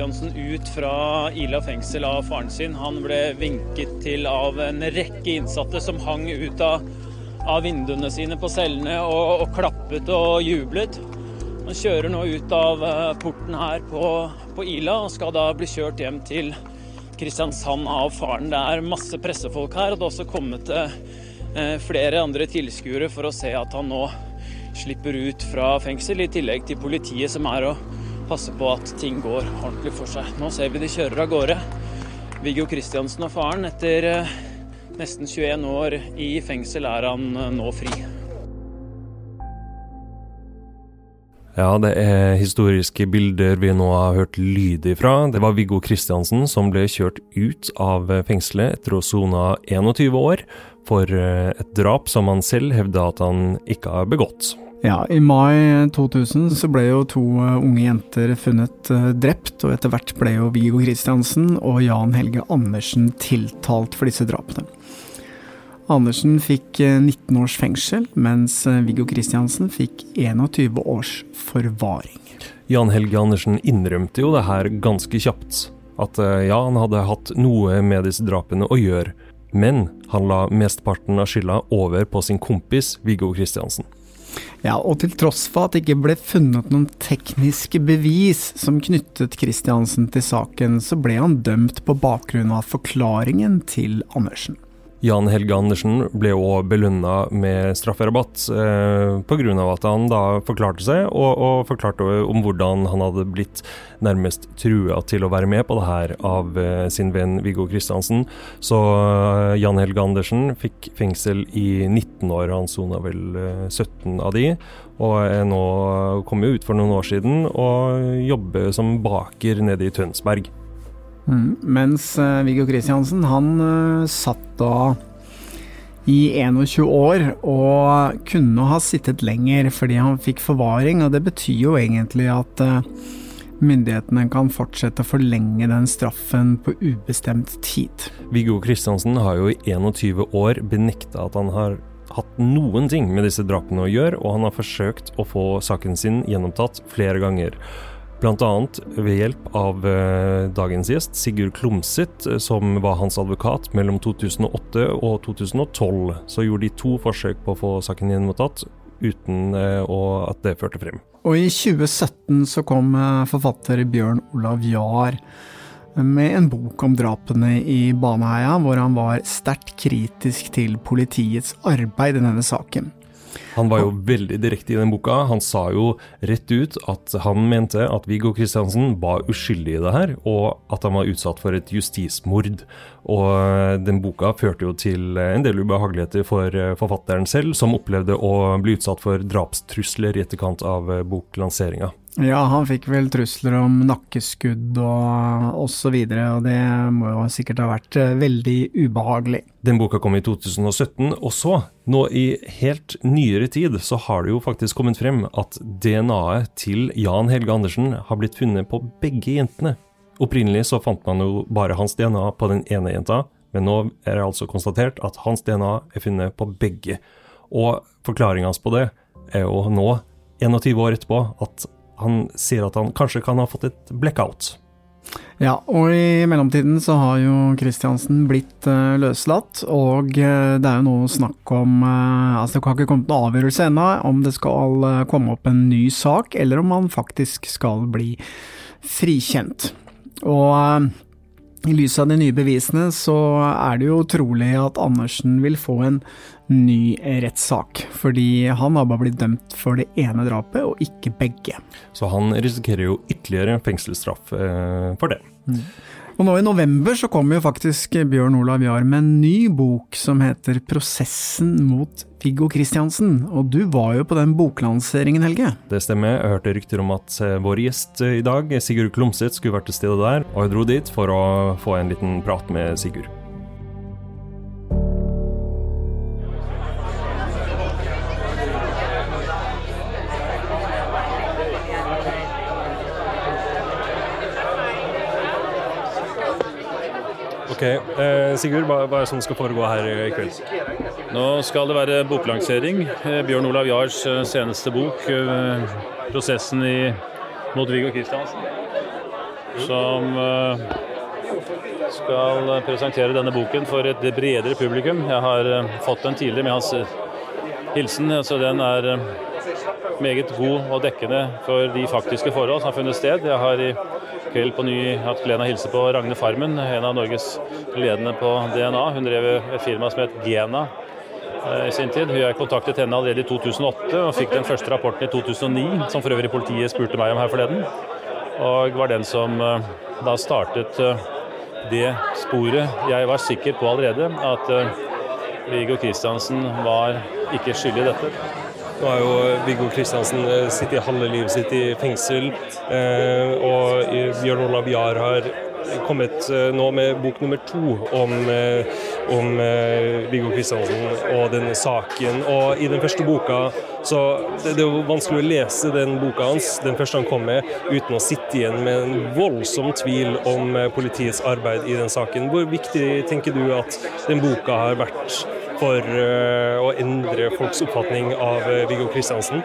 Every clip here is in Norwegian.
eh, Kristiansen ut fra Ila fengsel av faren sin. Han ble vinket til av en rekke innsatte som hang ut av, av vinduene sine på cellene og, og, klappet og jublet. Han kjører nå ut av eh, porten her på, på Ila og skal da bli kjørt hjem til Kristiansand av faren. Det er masse pressefolk her, og det har også kommet eh, flere andre tilskuere for å se at han nå slipper ut fra fengsel, i tillegg til politiet som er og passer på at ting går ordentlig for seg. Nå ser vi de kjører av gårde. Viggo Kristiansen og faren. Etter eh, nesten 21 år i fengsel er han eh, nå fri. Ja, det er historiske bilder vi nå har hørt lyd ifra. Det var Viggo Kristiansen som ble kjørt ut av fengselet etter å sona 21 år for eh, et drap som han selv hevda at han ikke har begått. Ja, I mai 2000 så ble jo to eh, unge jenter funnet eh, drept, og etter hvert ble jo Viggo Kristiansen og Jan Helge Andersen tiltalt for disse drapene. Andersen fikk 19 års fengsel, mens Viggo Kristiansen fikk 21 års forvaring. Jan Helge Andersen innrømte jo det her ganske kjapt. At ja, han hadde hatt noe med disse drapene å gjøre, men han la mesteparten av skylda over på sin kompis Viggo Kristiansen. Ja, og til tross for at det ikke ble funnet noen tekniske bevis som knyttet Kristiansen til saken, så ble han dømt på bakgrunn av forklaringen til Andersen. Jan Helge Andersen ble òg belønna med strafferabatt eh, pga. at han da forklarte seg, og, og, forklarte om hvordan han hadde blitt nærmest trua til å være med på det her av eh, sin venn Viggo Kristiansen. Så eh, Jan Helge Andersen fikk fengsel i 19 år, han sona vel eh, 17 av de. Og er nå kommet ut for noen år siden og jobber som baker nede i Tønsberg. Mm. Mens uh, Viggo Kristiansen, han uh, satt da i 21 år og kunne ha sittet lenger fordi han fikk forvaring, og det betyr jo egentlig at uh, myndighetene kan fortsette å forlenge den straffen på ubestemt tid. Viggo Kristiansen har jo i 21 år benekta at han har hatt noen ting med disse drapene å gjøre, og han har forsøkt å få saken sin gjennomtatt flere ganger. Bl.a. ved hjelp av eh, dagens gjest, Sigurd Klomsæt, eh, som var hans advokat mellom 2008 og 2012. Så gjorde de to forsøk på å få saken gjennomtatt, uten eh, at det førte frem. Og i 2017 så kom forfatter Bjørn Olav Jahr med en bok om drapene i Baneheia, hvor han var sterkt kritisk til politiets arbeid i denne saken. Han var jo veldig direkte i den boka. Han sa jo rett ut at han mente at Viggo Kristiansen var uskyldig i det her, og at han var utsatt for et justismord. Og eh, den boka førte jo til en del ubehageligheter for eh, forfatteren selv, som opplevde å bli utsatt for drapstrusler i etterkant av eh, boklanseringa. Ja, han fikk vel trusler om nakkeskudd og osv., og, og det må jo sikkert ha vært eh, veldig ubehagelig. Den boka kom i 2017, og så, nå i helt nyere tid, så har det jo faktisk kommet frem at DNA-et til Jan Helge Andersen har blitt funnet på begge jentene. Opprinnelig så fant man jo bare hans DNA på den ene jenta, men nå er det altså konstatert at hans DNA er funnet på begge. Og forklaringa hans på det er jo nå, 21 år etterpå, at han sier at han kanskje kan ha fått et blackout. Ja, og i mellomtiden så har jo Kristiansen blitt uh, løslatt, og uh, det er jo noe snakk om uh, Altså det har ikke kommet noen avgjørelse ennå om det skal komme opp en ny sak, eller om han faktisk skal bli frikjent. Og i lys av de nye bevisene så er det jo trolig at Andersen vil få en ny rettssak, fordi han har bare blitt dømt for det ene drapet, og ikke begge. Så han risikerer jo ytterligere fengselsstraff eh, for det. Mm. Og nå i november så kommer jo faktisk Bjørn Olav Jahr med en ny bok som heter 'Prosessen mot Viggo Kristiansen'. Og du var jo på den boklanseringen, Helge? Det stemmer. Jeg hørte rykter om at eh, vår gjest i dag, Sigurd Klomsæt, skulle vært til stede der, og jeg dro dit for å få en liten prat med Sigurd. Ok, eh, Sigurd, hva, hva, er det som skal foregå her i kveld? Nå skal det være boklansering. Eh, Bjørn Olav Jars eh, seneste bok. Eh, 'Prosessen i mot Viggo Kristiansen, som skal presentere denne boken for et bredere publikum. Jeg har fått den tidligere med hans hilsen, så den er meget god og dekkende for de faktiske forhold som har funnet sted. Jeg har i kveld på ny hatt gleden av å hilse på Ragne Farmen, en av Norges ledende på DNA. Hun drev et firma som het Gena eh, i sin tid. Jeg kontaktet henne allerede i 2008 og fikk den første rapporten i 2009, som for øvrig politiet spurte meg om her forleden. Og var den som eh, da startet eh, det sporet. Jeg var sikker på allerede at Viggo Kristiansen var ikke skyldig i dette. Nå har jo Viggo Kristiansen eh, sittet halve livet sitt i fengsel, eh, og Bjørn Olav Jahr har kommet eh, nå med bok nummer to om, om Viggo Kristiansen og denne saken. Og i den første boka så det, det er jo vanskelig å lese den boka hans, den første han kom med, uten å sitte igjen med en voldsom tvil om politiets arbeid i den saken. Hvor viktig tenker du at den boka har vært for eh, å endre folks oppfatning av eh, Viggo Kristiansen?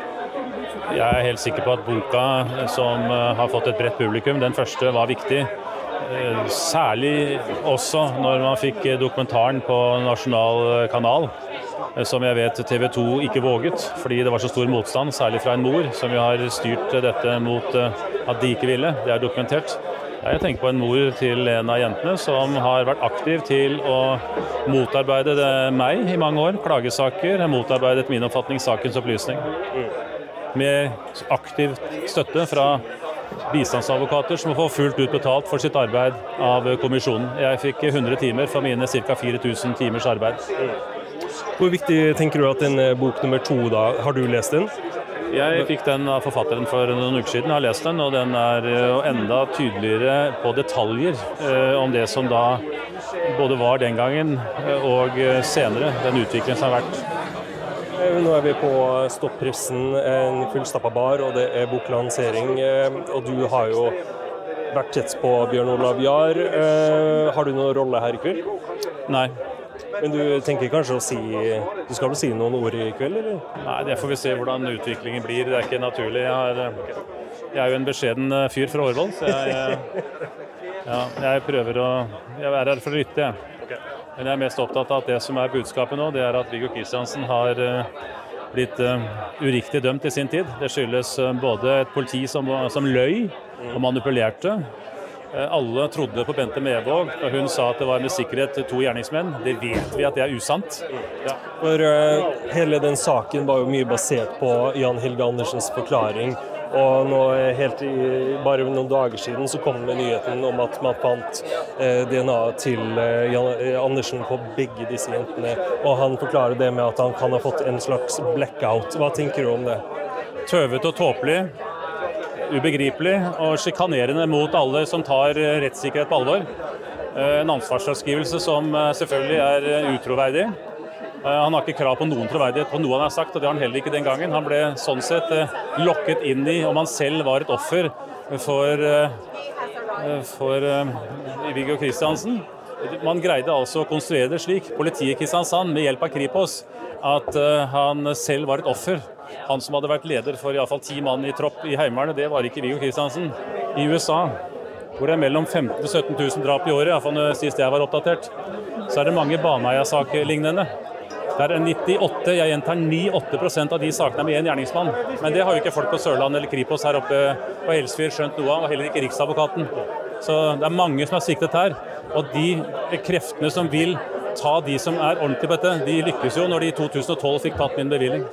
Jeg er helt sikker på at boka, som eh, har fått et bredt publikum, den første var viktig. Særlig også når man fikk dokumentaren på nasjonal kanal, som jeg vet TV 2 ikke våget fordi det var så stor motstand, særlig fra en mor, som jo har styrt dette mot at de ikke ville. Det er dokumentert. Jeg tenker på en mor til en av jentene som har vært aktiv til å motarbeide meg i mange år. Klagesaker. har motarbeidet min oppfatning sakens opplysning. Med aktiv støtte fra bistandsadvokater som får fullt ut betalt for sitt arbeid av kommisjonen. Jeg fikk 100 timer for mine ca. 4000 timers arbeid. Hvor viktig tenker du at en bok nummer to da, har du lest den? Jeg fikk den av forfatteren for noen uker siden, har lest den, og den er eh, enda tydeligere på detaljer eh, om det som da både var den gangen eh, og senere, den utviklingen som har vært. Nå er vi på Stoppressen, en fullstappa bar, og det er boklansering. Og du har jo vært tett på Bjørn Olav Jahr. Har du noen rolle her i kveld? Nei. Men du tenker kanskje å si Du skal vel si noen ord i kveld, eller? Nei, det får vi se hvordan utviklingen blir. Det er ikke naturlig. Jeg er, jeg er jo en beskjeden eh, fyr fra Årvoll, så jeg, ja, jeg, prøver å Jeg er her for å lytte, jeg. Men jeg er mest opptatt av at det som er budskapet nå, det er at Viggo Kristiansen har eh, blitt uriktig dømt i sin tid. Det skyldes både et politi som, som løy og manipulerte, Eh, alle trodde på Bente Medvåg da hun sa at det var med sikkerhet to gjerningsmenn. Det vet vi at det er usant. Ja. For uh, Hele den saken var jo mye basert på Jan Helge Andersens forklaring. Og nå helt i, bare noen dager siden så kom det nyheten om at man fant eh, DNA til eh, Jan Andersen på begge disse jentene. Og han forklarer det med at han kan ha fått en slags blackout. Hva tenker du om det? Tøvete og tåpelig ubegripelig og sjikanerende mot alle som tar eh, rettssikkerhet på alvor. Eh, en ansvarsavskrivelse som eh, selvfølgelig er utroverdig. Han har ikke krav på noen troverdighet på noe han har sagt, og det har han heller ikke den gangen. Han ble sånn sett lokket inn i om han selv var et offer for, for Viggo Kristiansen. Man greide altså å konstruere det slik, politiet i Kristiansand med hjelp av Kripos, at han selv var et offer han som hadde vært leder for iallfall ti mann i tropp i Heimevernet, det var ikke Viggo Kristiansen. I USA, hvor det er mellom 15 000 17 000 drap i året, iallfall sist jeg var oppdatert, så er det mange Baneheia-saker lignende. Det er 98, jeg gjentar 98% av de sakene med én gjerningsmann. Men det har jo ikke folk på Sørlandet eller Kripos her oppe på Helsfyr skjønt noe av, og heller ikke Riksadvokaten. Så det er mange som er siktet her. Og de kreftene som vil ta de som er ordentlige på dette, de lykkes jo når de i 2012 fikk tatt min bevilling.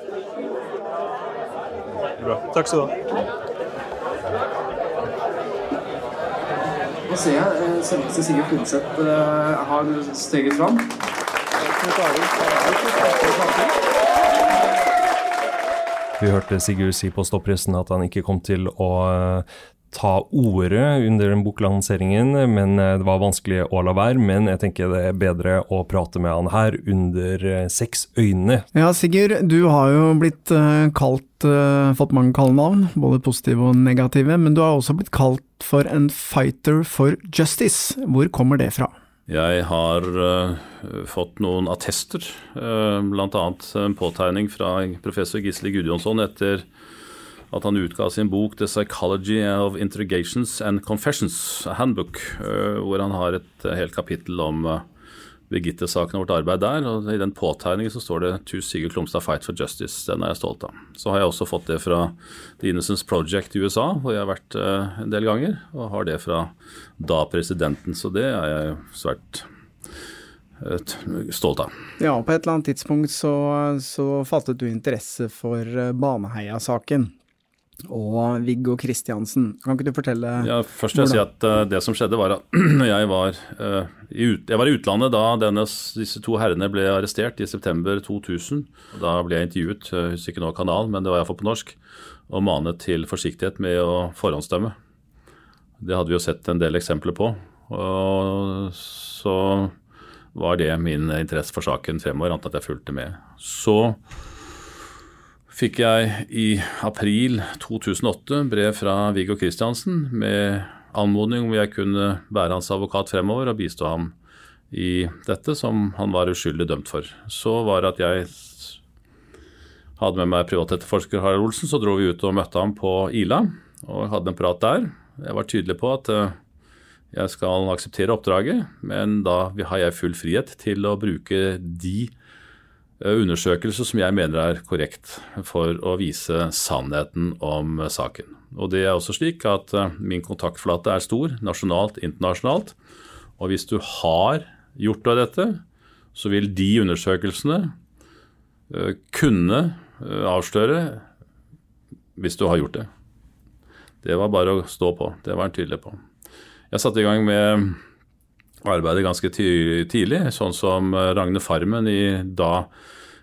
Bra. Takk skal du ha. Nå ser jeg selveste Sigurd Fundseth eh, har steget fram. Vi hørte Sigurd si på stoppressen at han ikke kom til å eh, ta ordet under den boklanseringen, men eh, det var vanskelig å la være. Men jeg tenker det er bedre å prate med han her under eh, seks øyne. Ja, Sigurd, du har jo blitt uh, kalt fått mange kallenavn, både positive og negative, men du har også blitt kalt for en fighter for justice. Hvor kommer det fra? Jeg har uh, fått noen attester, uh, bl.a. en påtegning fra professor Gisle Gudjonsson etter at han utga sin bok 'The Psychology of Interrogations and Confessions', a handbook, hvor han har et helt kapittel om Birgitte-saken og vårt arbeid der. og I den påtegningen så står det 'To Sigurd Klomstad Fight for Justice'. Den er jeg stolt av. Så har jeg også fått det fra The Innocence Project i USA, hvor jeg har vært en del ganger. Og har det fra da presidenten, så det er jeg svært stolt av. Ja, på et eller annet tidspunkt så, så fattet du interesse for Baneheia-saken og Viggo Kristiansen. Kan ikke du fortelle Ja, Først vil jeg si at uh, det som skjedde, var at jeg var, uh, i, ut, jeg var i utlandet da denne, disse to herrene ble arrestert i september 2000. Da ble jeg intervjuet, jeg husker ikke nå kanal, men det var iallfall på norsk, og manet til forsiktighet med å forhåndsdømme. Det hadde vi jo sett en del eksempler på. Og så var det min interesse for saken fremover, annet at jeg fulgte med. Så fikk jeg i april 2008 brev fra Viggo Kristiansen med anmodning om jeg kunne være hans advokat fremover og bistå ham i dette som han var uskyldig dømt for. Så var det at jeg hadde med meg privatetterforsker Harald Olsen, så dro vi ut og møtte ham på Ila og hadde en prat der. Jeg var tydelig på at eh, jeg skal akseptere oppdraget, men da har jeg full frihet til å bruke de eh, undersøkelser som jeg mener er korrekt for å vise sannheten om saken. Og det er også slik at eh, min kontaktflate er stor, nasjonalt, internasjonalt. Og hvis du har gjort av dette, så vil de undersøkelsene eh, kunne avsløre hvis du har gjort det. Det var bare å stå på. Det var han tydelig på. Jeg satte i gang med arbeidet ganske tidlig, sånn som Ragne Farmen i da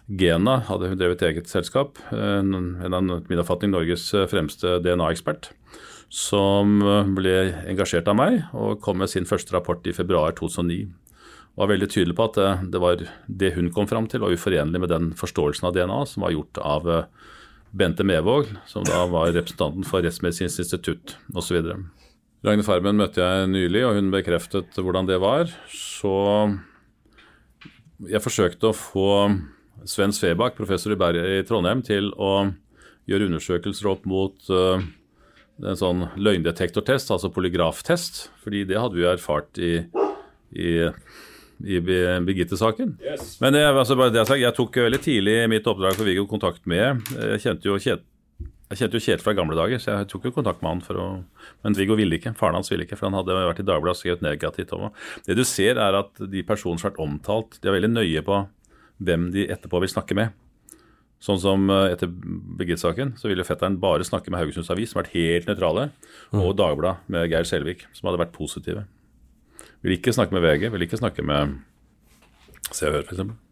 Gena hadde drevet eget selskap. En av min oppfatning Norges fremste DNA-ekspert. Som ble engasjert av meg og kom med sin første rapport i februar 2009. Og var veldig tydelig på at det, var det hun kom fram til var uforenlig med den forståelsen av DNA som var gjort av Bente Mevåg, som da var representanten for Rettsmedisinsk institutt osv. Ragne Farmen møtte jeg nylig, og hun bekreftet hvordan det var. Så jeg forsøkte å få Sven Svebakk, professor i, Berg, i Trondheim, til å gjøre undersøkelser opp mot uh, en sånn løgndetektortest, altså polygraftest. Fordi det hadde vi jo erfart i, i, i Birgitte-saken. Yes. Men jeg, altså, jeg, tok veldig tidlig mitt oppdrag for Viggo kontakt med Jeg kjente jo Kjetil jeg kjente jo Kjetil fra gamle dager, så jeg tok jo kontakt med han. for å, Men Viggo ville ikke. Faren hans ville ikke, for han hadde vært i Dagbladet og skrevet negativt om ham. Det du ser, er at de personene som har vært omtalt, de er veldig nøye på hvem de etterpå vil snakke med. Sånn som eh, etter Birgit-saken, så ville fetteren bare snakke med Haugesunds Avis, som har vært helt nøytrale, og Dagbladet med Geir Selvik, som hadde vært positive. Vil ikke snakke med VG, vil ikke snakke med Se og Hør, f.eks.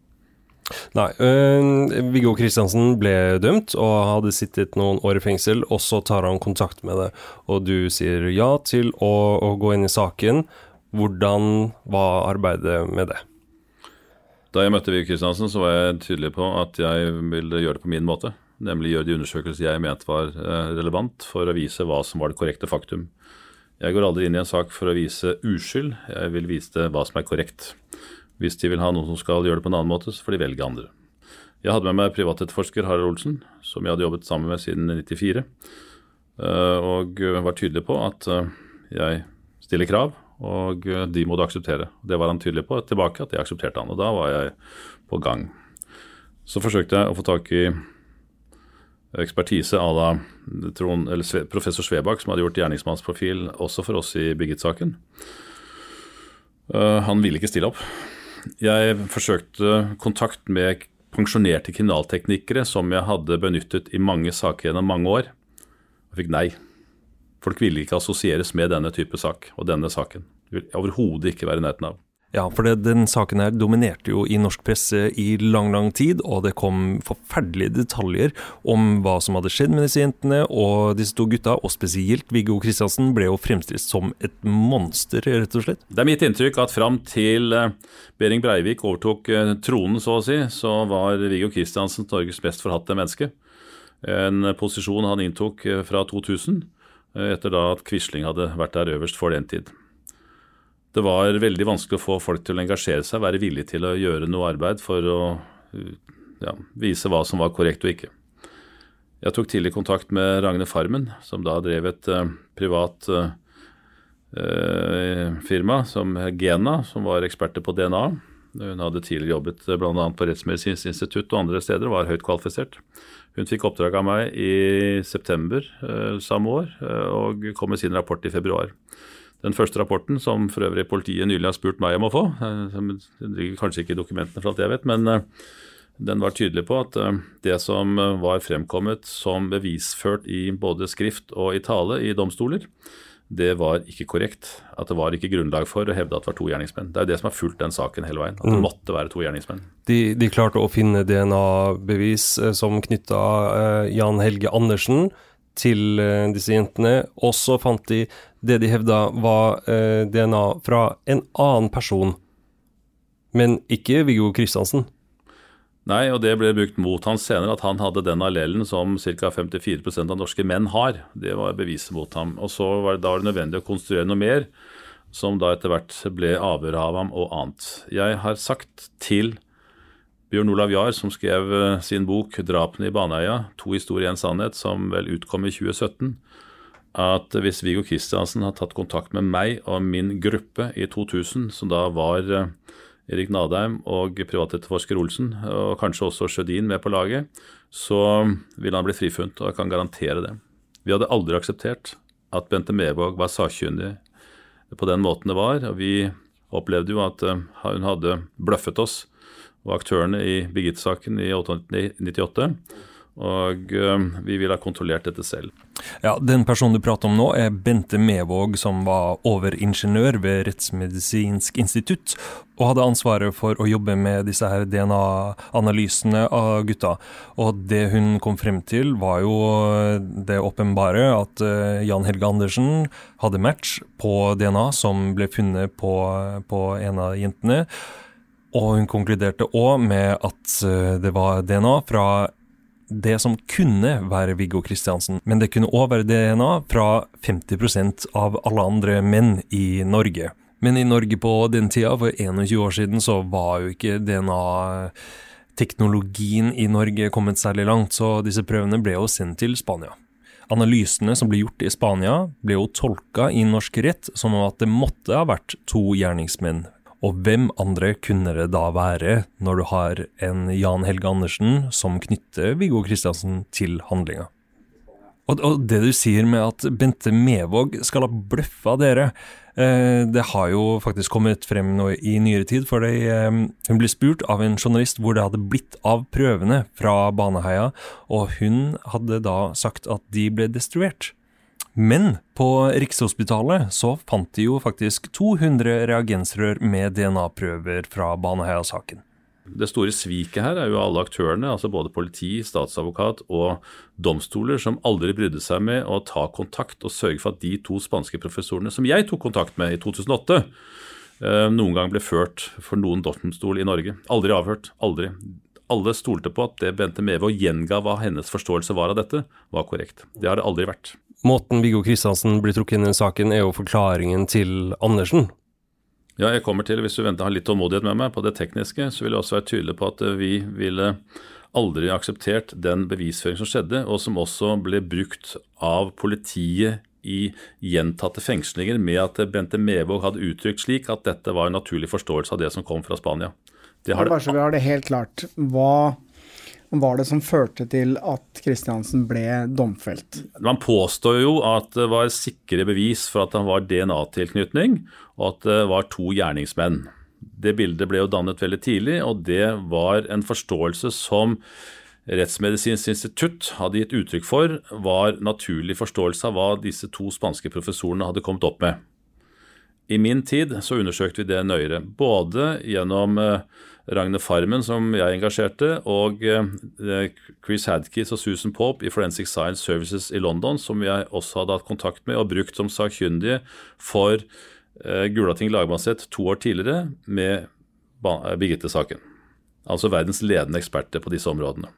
Nei. Øh, Viggo Kristiansen ble dømt og hadde sittet noen år i fengsel, og så tar han kontakt med det, og du sier ja til å, å gå inn i saken. Hvordan var arbeidet med det? Da jeg møtte Viggo Kristiansen, så var jeg tydelig på at jeg ville gjøre det på min måte. Nemlig gjøre de undersøkelser jeg mente var eh, relevant for å vise hva som var det korrekte faktum. Jeg går aldri inn i en sak for å vise uskyld, jeg vil vise hva som er korrekt. Hvis de vil ha noen som skal gjøre det på en annen måte, så får de velge andre. Jeg hadde med meg privatetterforsker Harald Olsen, som jeg hadde jobbet sammen med siden 1994, eh, og var tydelig på at eh, jeg stiller krav, og eh, de må du akseptere. Det var han tydelig på tilbake, at jeg aksepterte han, og da var jeg på gang. Så forsøkte jeg å få tak i ekspertise à la professor Svebakk, som hadde gjort gjerningsmannsprofil også for oss i Birgit-saken. Han ville ikke stille opp. Jeg forsøkte kontakt med pensjonerte kriminalteknikere som jeg hadde benyttet i mange saker gjennom mange år, og fikk nei. Folk ville ikke assosieres med denne type sak og denne saken. Det vil overhodet ikke være i nærheten av. Ja, for det, den saken her dominerte jo i norsk presse i lang, lang tid, og det kom forferdelige detaljer om hva som hadde skjedd med disse jentene og disse to gutta, og spesielt Viggo Kristiansen ble jo fremstilt som et monster, rett og slett. Det er mitt inntrykk at fram til eh, Behring Breivik overtok eh, tronen, så å si, så var Viggo Kristiansen Norges mest forhatte menneske. En posisjon han inntok eh, fra 2000, etter da at Quisling hadde vært der øverst for den tid. Det var veldig vanskelig å få folk til å engasjere seg, være villig til å gjøre noe arbeid for å ja, vise hva som var korrekt og ikke. Jeg tok tidlig kontakt med Ragne Farmen, som da drev et uh, privat uh, firma som Gena, som var eksperter på DNA. Hun hadde tidligere jobbet bl.a. på Rettsmedisinsk institutt og andre steder og var høyt kvalifisert. Hun fikk oppdrag av meg i september uh, samme år og kom med sin rapport i februar. Den første rapporten, som for øvrig politiet nylig har spurt meg om å få, den ligger kanskje ikke i dokumentene for alt jeg vet, men den var tydelig på at eh, det som var fremkommet som bevisført i både skrift og i tale i domstoler, det var ikke korrekt. At det var ikke grunnlag for å hevde at det var to gjerningsmenn. Det er jo det som har fulgt den saken hele veien. At det mm. måtte være to gjerningsmenn. De, de klarte å finne DNA-bevis eh, som knytta Jan Helge Andersen til uh, disse jentene. Og så fant de det de hevda var uh, DNA fra en annen person, men ikke Viggo Kristiansen. Nei, og det ble brukt mot han senere, at han hadde den allelen som ca. 54% av norske menn har. Det var beviset mot ham. Og så var det, da var det nødvendig å konstruere noe mer, som da etter hvert ble avhøret av ham og annet. Jeg har sagt til Bjørn Olav Jahr, som skrev eh, sin bok 'Drapene i Baneheia', to historier, en sannhet, som vel utkom i 2017, at hvis Viggo Kristiansen har tatt kontakt med meg og min gruppe i 2000, som da var eh, Erik Nadheim og privatetterforsker Olsen, og kanskje også Sjødin med på laget, så ville han bli frifunnet, og jeg kan garantere det. Vi hadde aldri akseptert at Bente Mevåg var sakkyndig på den måten det var. og Vi opplevde jo at eh, hun hadde bløffet oss og aktørene i Birgitte-saken i 1998. Og øh, vi ville ha kontrollert dette selv. Ja, Den personen du prater om nå, er Bente Mevåg, som var overingeniør ved Rettsmedisinsk institutt, og hadde ansvaret for å jobbe med disse her DNA-analysene av gutta. Og det hun kom frem til, var jo det åpenbare, at øh, Jan Helge Andersen hadde match på DNA som ble funnet på, på en av jentene. Og hun konkluderte òg med at øh, det var DNA fra det som kunne være Viggo Kristiansen, men det kunne òg være DNA fra 50% av alle andre menn i Norge. Men i Norge på den tida, for 21 år siden, så var jo ikke DNA-teknologien i Norge kommet særlig langt, så disse prøvene ble jo sendt til Spania. Analysene som ble gjort i Spania, ble jo tolka i norsk rett som at det måtte ha vært to gjerningsmenn og hvem andre kunne det da være, når du har en Jan Helge Andersen som knytter Viggo Kristiansen til handlinga? Og, det du sier med at Bente Mevåg skal ha bløffa dere, eh, det har jo faktisk kommet frem nå i nyere tid. For eh, hun ble spurt av en journalist hvor det hadde blitt av prøvene fra Baneheia, og hun hadde da sagt at de ble destruert. Men på Rikshospitalet så fant de jo faktisk 200 reagensrør med DNA-prøver fra Baneheia-saken. Det store sviket her er jo alle aktørene, altså både politi, statsadvokat og domstoler, som aldri brydde seg med å ta kontakt og sørge for at de to spanske professorene som jeg tok kontakt med i 2008, eh, noen gang ble ført for noen domstol i Norge. Aldri avhørt. Aldri. Alle stolte på at det Bente Meve og gjenga hva hennes forståelse var av dette, var korrekt. Det har det aldri vært. Måten Viggo Kristiansen blir trukket inn i saken, er jo forklaringen til Andersen. Ja, jeg kommer til, Hvis du venter har litt tålmodighet med meg på det tekniske, så vil jeg også være tydelig på at vi ville aldri akseptert den bevisføring som skjedde, og som også ble brukt av politiet i gjentatte fengslinger med at Bente Mevåg hadde uttrykt slik at dette var en naturlig forståelse av det som kom fra Spania. Det har Bare så vi har det helt klart. Hva var det som førte til at Kristiansen ble domfelt? Man påstår jo at det var sikre bevis for at han var DNA-tilknytning, og at det var to gjerningsmenn. Det bildet ble jo dannet veldig tidlig, og det var en forståelse som Rettsmedisinsk institutt hadde gitt uttrykk for var naturlig forståelse av hva disse to spanske professorene hadde kommet opp med. I min tid så undersøkte vi det nøyere, både gjennom eh, Ragne Farmen, som jeg engasjerte, og eh, Chris Hadkis og Susan Pope i Forensic Science Services i London, som jeg også hadde hatt kontakt med og brukt som sakkyndige for uh, Gulating lagmannsrett to år tidligere med eh, Birgitte-saken. Altså verdens ledende eksperter på disse områdene.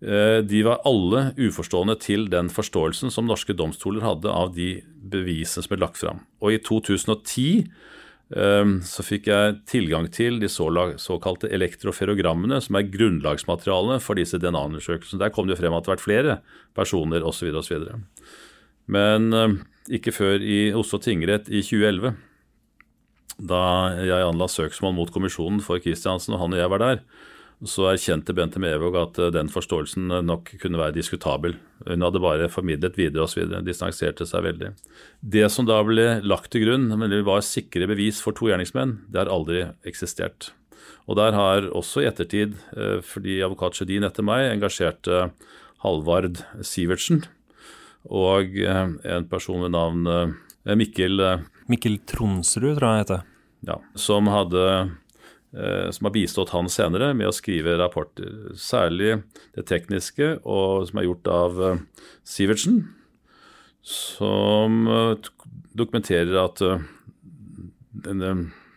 De var alle uforstående til den forståelsen som norske domstoler hadde av de bevisene som ble lagt fram. Og i 2010 Ehm, så fikk jeg tilgang til de såkalte elektroferogrammene, som er grunnlagsmaterialene for disse DNA-undersøkelsene. Der kom det frem at det har vært flere personer osv. osv. Men ehm, ikke før i Oslo tingrett i 2011, da jeg anla søksmål mot kommisjonen for Kristiansen, og han og jeg var der, så erkjente Bente Mevåg at eh, den forståelsen nok kunne være diskutabel. Hun hadde bare formidlet videre osv. Distanserte seg veldig. Det som da ble lagt til grunn, men det var sikre bevis for to gjerningsmenn, det har aldri eksistert. Og der har også i ettertid, eh, fordi advokat Sjødin etter meg engasjerte Halvard Sivertsen og eh, en person ved navn Mikkel Mikkel Tronsrud, tror jeg han heter. Ja, som hadde Eh, som har bistått han senere med å skrive rapporter. Særlig det tekniske, og som er gjort av uh, Sivertsen, som uh, dokumenterer at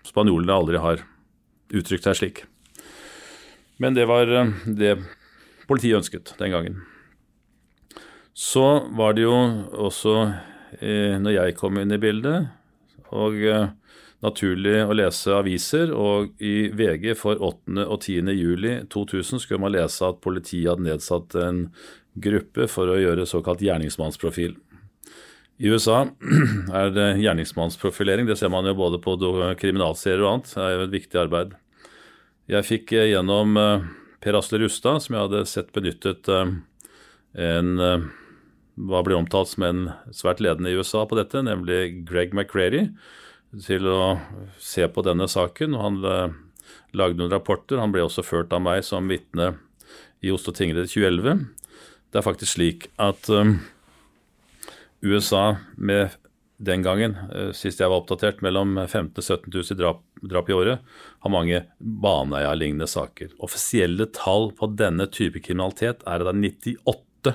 spanjolene aldri har uttrykt seg slik. Men det var det politiet ønsket den gangen. Så var det jo også, når jeg kom inn i bildet, og naturlig å lese aviser, og i VG for 8. og 10. juli 2000 skulle man lese at politiet hadde nedsatt en gruppe for å gjøre såkalt gjerningsmannsprofil. I USA er det gjerningsmannsprofilering, det ser man jo både på kriminalserier og annet. Det er jo et viktig arbeid. Jeg fikk eh, gjennom eh, Per Asle Rustad, som jeg hadde sett benyttet eh, en hva blir omtalt som en svært ledende i USA på dette, nemlig Greg McCready, til å se på denne saken. og Han eh, lagde noen rapporter. Han ble også ført av meg som vitne i Oslo tingrett 2011. Det er faktisk slik at um, USA med den gangen, uh, sist jeg var oppdatert, mellom 15 000 og 17 000 drap, drap i året, har mange Baneheia-lignende saker. Offisielle tall på denne type kriminalitet er at det er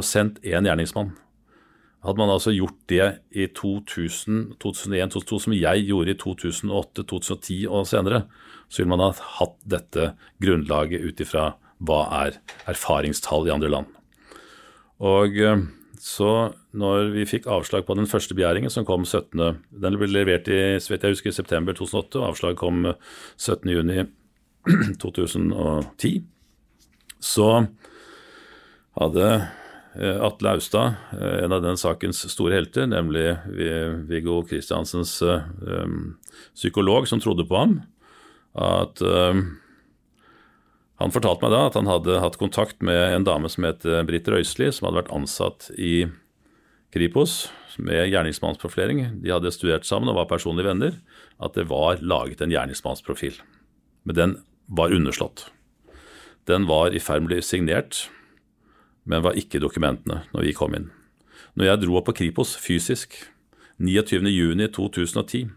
98% én gjerningsmann. Hadde man altså gjort det i 2000, 2001, 2002, som jeg gjorde i 2008, 2010 og senere, så ville man ha hatt dette grunnlaget ut ifra hva er erfaringstall i andre land. Og eh, så når vi fikk avslag på den første begjæringen, som kom 17. Den ble levert i så jeg husker, september 2008, og avslaget kom 17.6.2010, så hadde Atle Austad, eh, en av den sakens store helter, nemlig Viggo Kristiansens eh, psykolog som trodde på ham, at han fortalte meg da at han hadde hatt kontakt med en dame som het Britt Røisli, som hadde vært ansatt i Kripos med gjerningsmannsprofilering. De hadde studert sammen og var personlige venner. At det var laget en gjerningsmannsprofil. Men den var underslått. Den var i ferd med å bli signert men var ikke dokumentene når vi kom inn. Når jeg dro opp på Kripos fysisk 29.6.2010,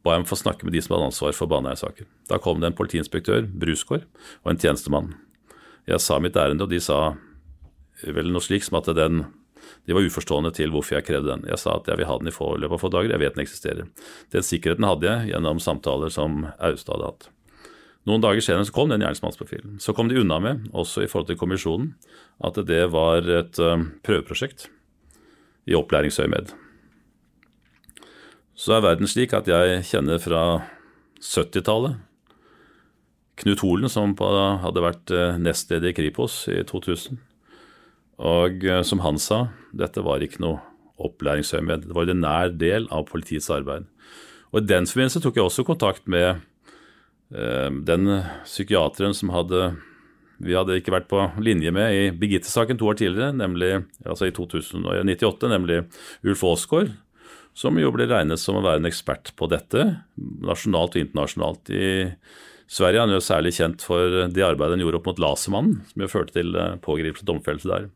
ba jeg om å få snakke med de som hadde ansvar for Baneheia-saken. Da kom det en politiinspektør, Brusgaard, og en tjenestemann. Jeg sa mitt ærende, og de sa vel noe slik som at den de var uforstående til hvorfor jeg krevde den. Jeg sa at jeg vil ha den i løpet av få dager, jeg vet den eksisterer. Den sikkerheten hadde jeg gjennom samtaler som Austad hadde hatt. Noen dager senere så kom den gjerningsmannsprofilen. Så kom de unna med, også i forhold til kommisjonen, at det var et uh, prøveprosjekt i opplæringsøyemed. Så er verden slik at jeg kjenner fra 70-tallet Knut Holen, som hadde vært uh, nestleder i Kripos i 2000. Og uh, som han sa, dette var ikke noe opplæringsøyemed. Det var en nær del av politiets arbeid. Og I den forbindelse tok jeg også kontakt med Eh, den psykiateren som hadde vi hadde ikke vært på linje med i Birgitte-saken to år tidligere, nemlig, altså i 1998, nemlig Ulf Aasgaard, som jo ble regnet som å være en ekspert på dette, nasjonalt og internasjonalt. I Sverige er han jo særlig kjent for det arbeidet han gjorde opp mot Lasermannen, som jo førte til eh, pågripelse og domfellelse der.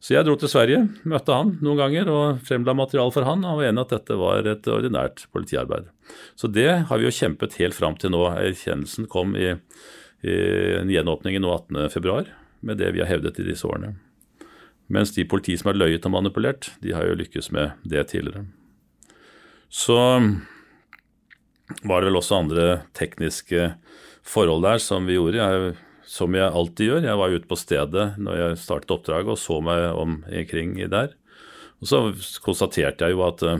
Så jeg dro til Sverige, møtte han noen ganger og fremla materiale for han. og var enig at dette var et ordinært politiarbeid. Så det har vi jo kjempet helt fram til nå. Erkjennelsen kom i, i en gjenåpning nå 18.2 med det vi har hevdet i disse årene. Mens de politi som har løyet og manipulert, de har jo lykkes med det tidligere. Så var det vel også andre tekniske forhold der som vi gjorde. Jeg som jeg alltid gjør. Jeg var ute på stedet når jeg startet oppdraget og så meg omkring der. Og så konstaterte jeg jo at uh,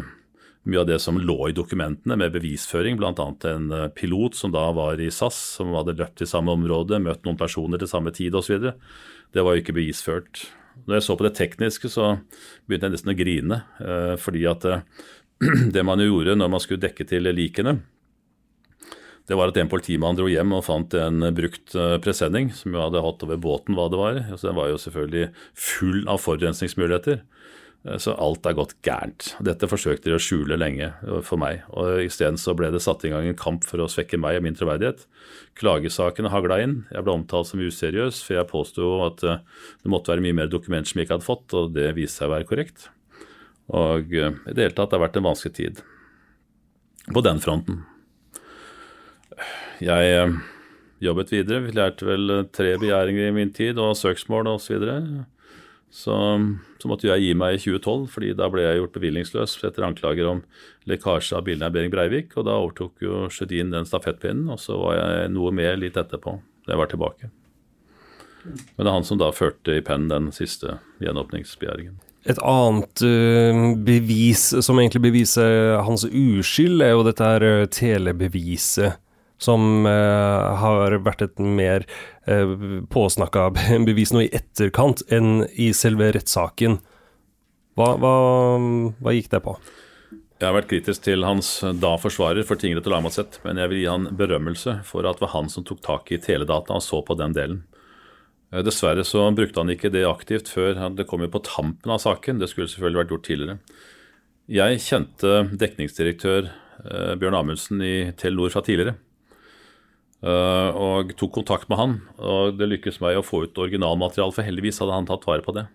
mye av det som lå i dokumentene med bevisføring, bl.a. en eh, pilot som da var i SAS, som hadde løpt i samme område, møtt noen personer til samme tid osv. Det var jo ikke bevisført. Når jeg så på det tekniske, så begynte jeg nesten å grine. Eh, fordi at eh, det man gjorde når man skulle dekke til likene, det var at en politimann dro hjem og fant en brukt presenning som jo hadde hatt over båten hva det var. Så den var jo selvfølgelig full av forurensningsmuligheter. Eh, så alt er gått gærent. Dette forsøkte de å skjule lenge eh, for meg. og Isteden ble det satt i gang en kamp for å svekke meg og min troverdighet. Klagesakene hagla inn. Jeg ble omtalt som useriøs, for jeg påsto at eh, det måtte være mye mer dokumenter som jeg ikke hadde fått, og det viste seg å være korrekt. Og i det hele tatt det har vært en vanskelig tid på den fronten. Jeg jobbet videre. Vi lærte vel tre begjæringer i min tid og søksmål osv. Så, så, måtte jeg gi meg i 2012, fordi da ble jeg gjort bevillingsløs etter anklager om lekkasje av bildene Breivik. Og da overtok jo Sjødin den stafettpinnen, og så var jeg noe med litt etterpå. Da jeg var tilbake. Men det er han som da førte i pennen den siste gjenåpningsbegjæringen. Et annet uh, bevis som egentlig beviser hans uskyld, er jo dette her telebeviset som eh, har vært et mer eh, påsnakka bevis nå i etterkant enn i selve rettssaken. Hva, hva, hva, gikk det på? Jeg har vært kritisk til hans da forsvarer for tingrett og lagmannsrett, men jeg vil gi han berømmelse for at det var han som tok tak i teledata og så på den delen. Eh, dessverre så brukte han ikke det aktivt før det kom jo på tampen av saken. Det skulle selvfølgelig vært gjort tidligere. Jeg kjente dekningsdirektør Bjørn Amundsen i Telenor fra tidligere. Uh, og tok kontakt med han. Og det lykkes meg å få ut originalmateriale, for heldigvis hadde han tatt vare på det.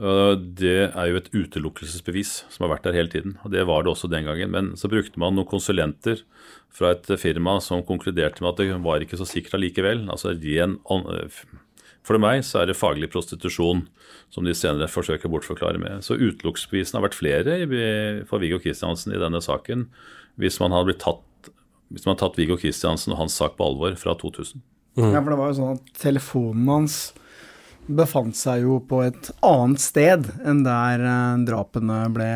Uh, det er jo et utelukkelsesbevis som har vært der hele tiden. Og det var det også den gangen. Men så brukte man noen konsulenter fra et firma som konkluderte med at det var ikke så sikkert allikevel. Altså ren For meg så er det faglig prostitusjon som de senere forsøker å bortforklare med. Så utelukkelsesbevisene har vært flere for Viggo Kristiansen i denne saken hvis man hadde blitt tatt hvis man har tatt Viggo Kristiansen og hans sak på alvor fra 2000. Mm. Ja, for det var jo sånn at telefonen hans befant seg jo på et annet sted enn der eh, drapene ble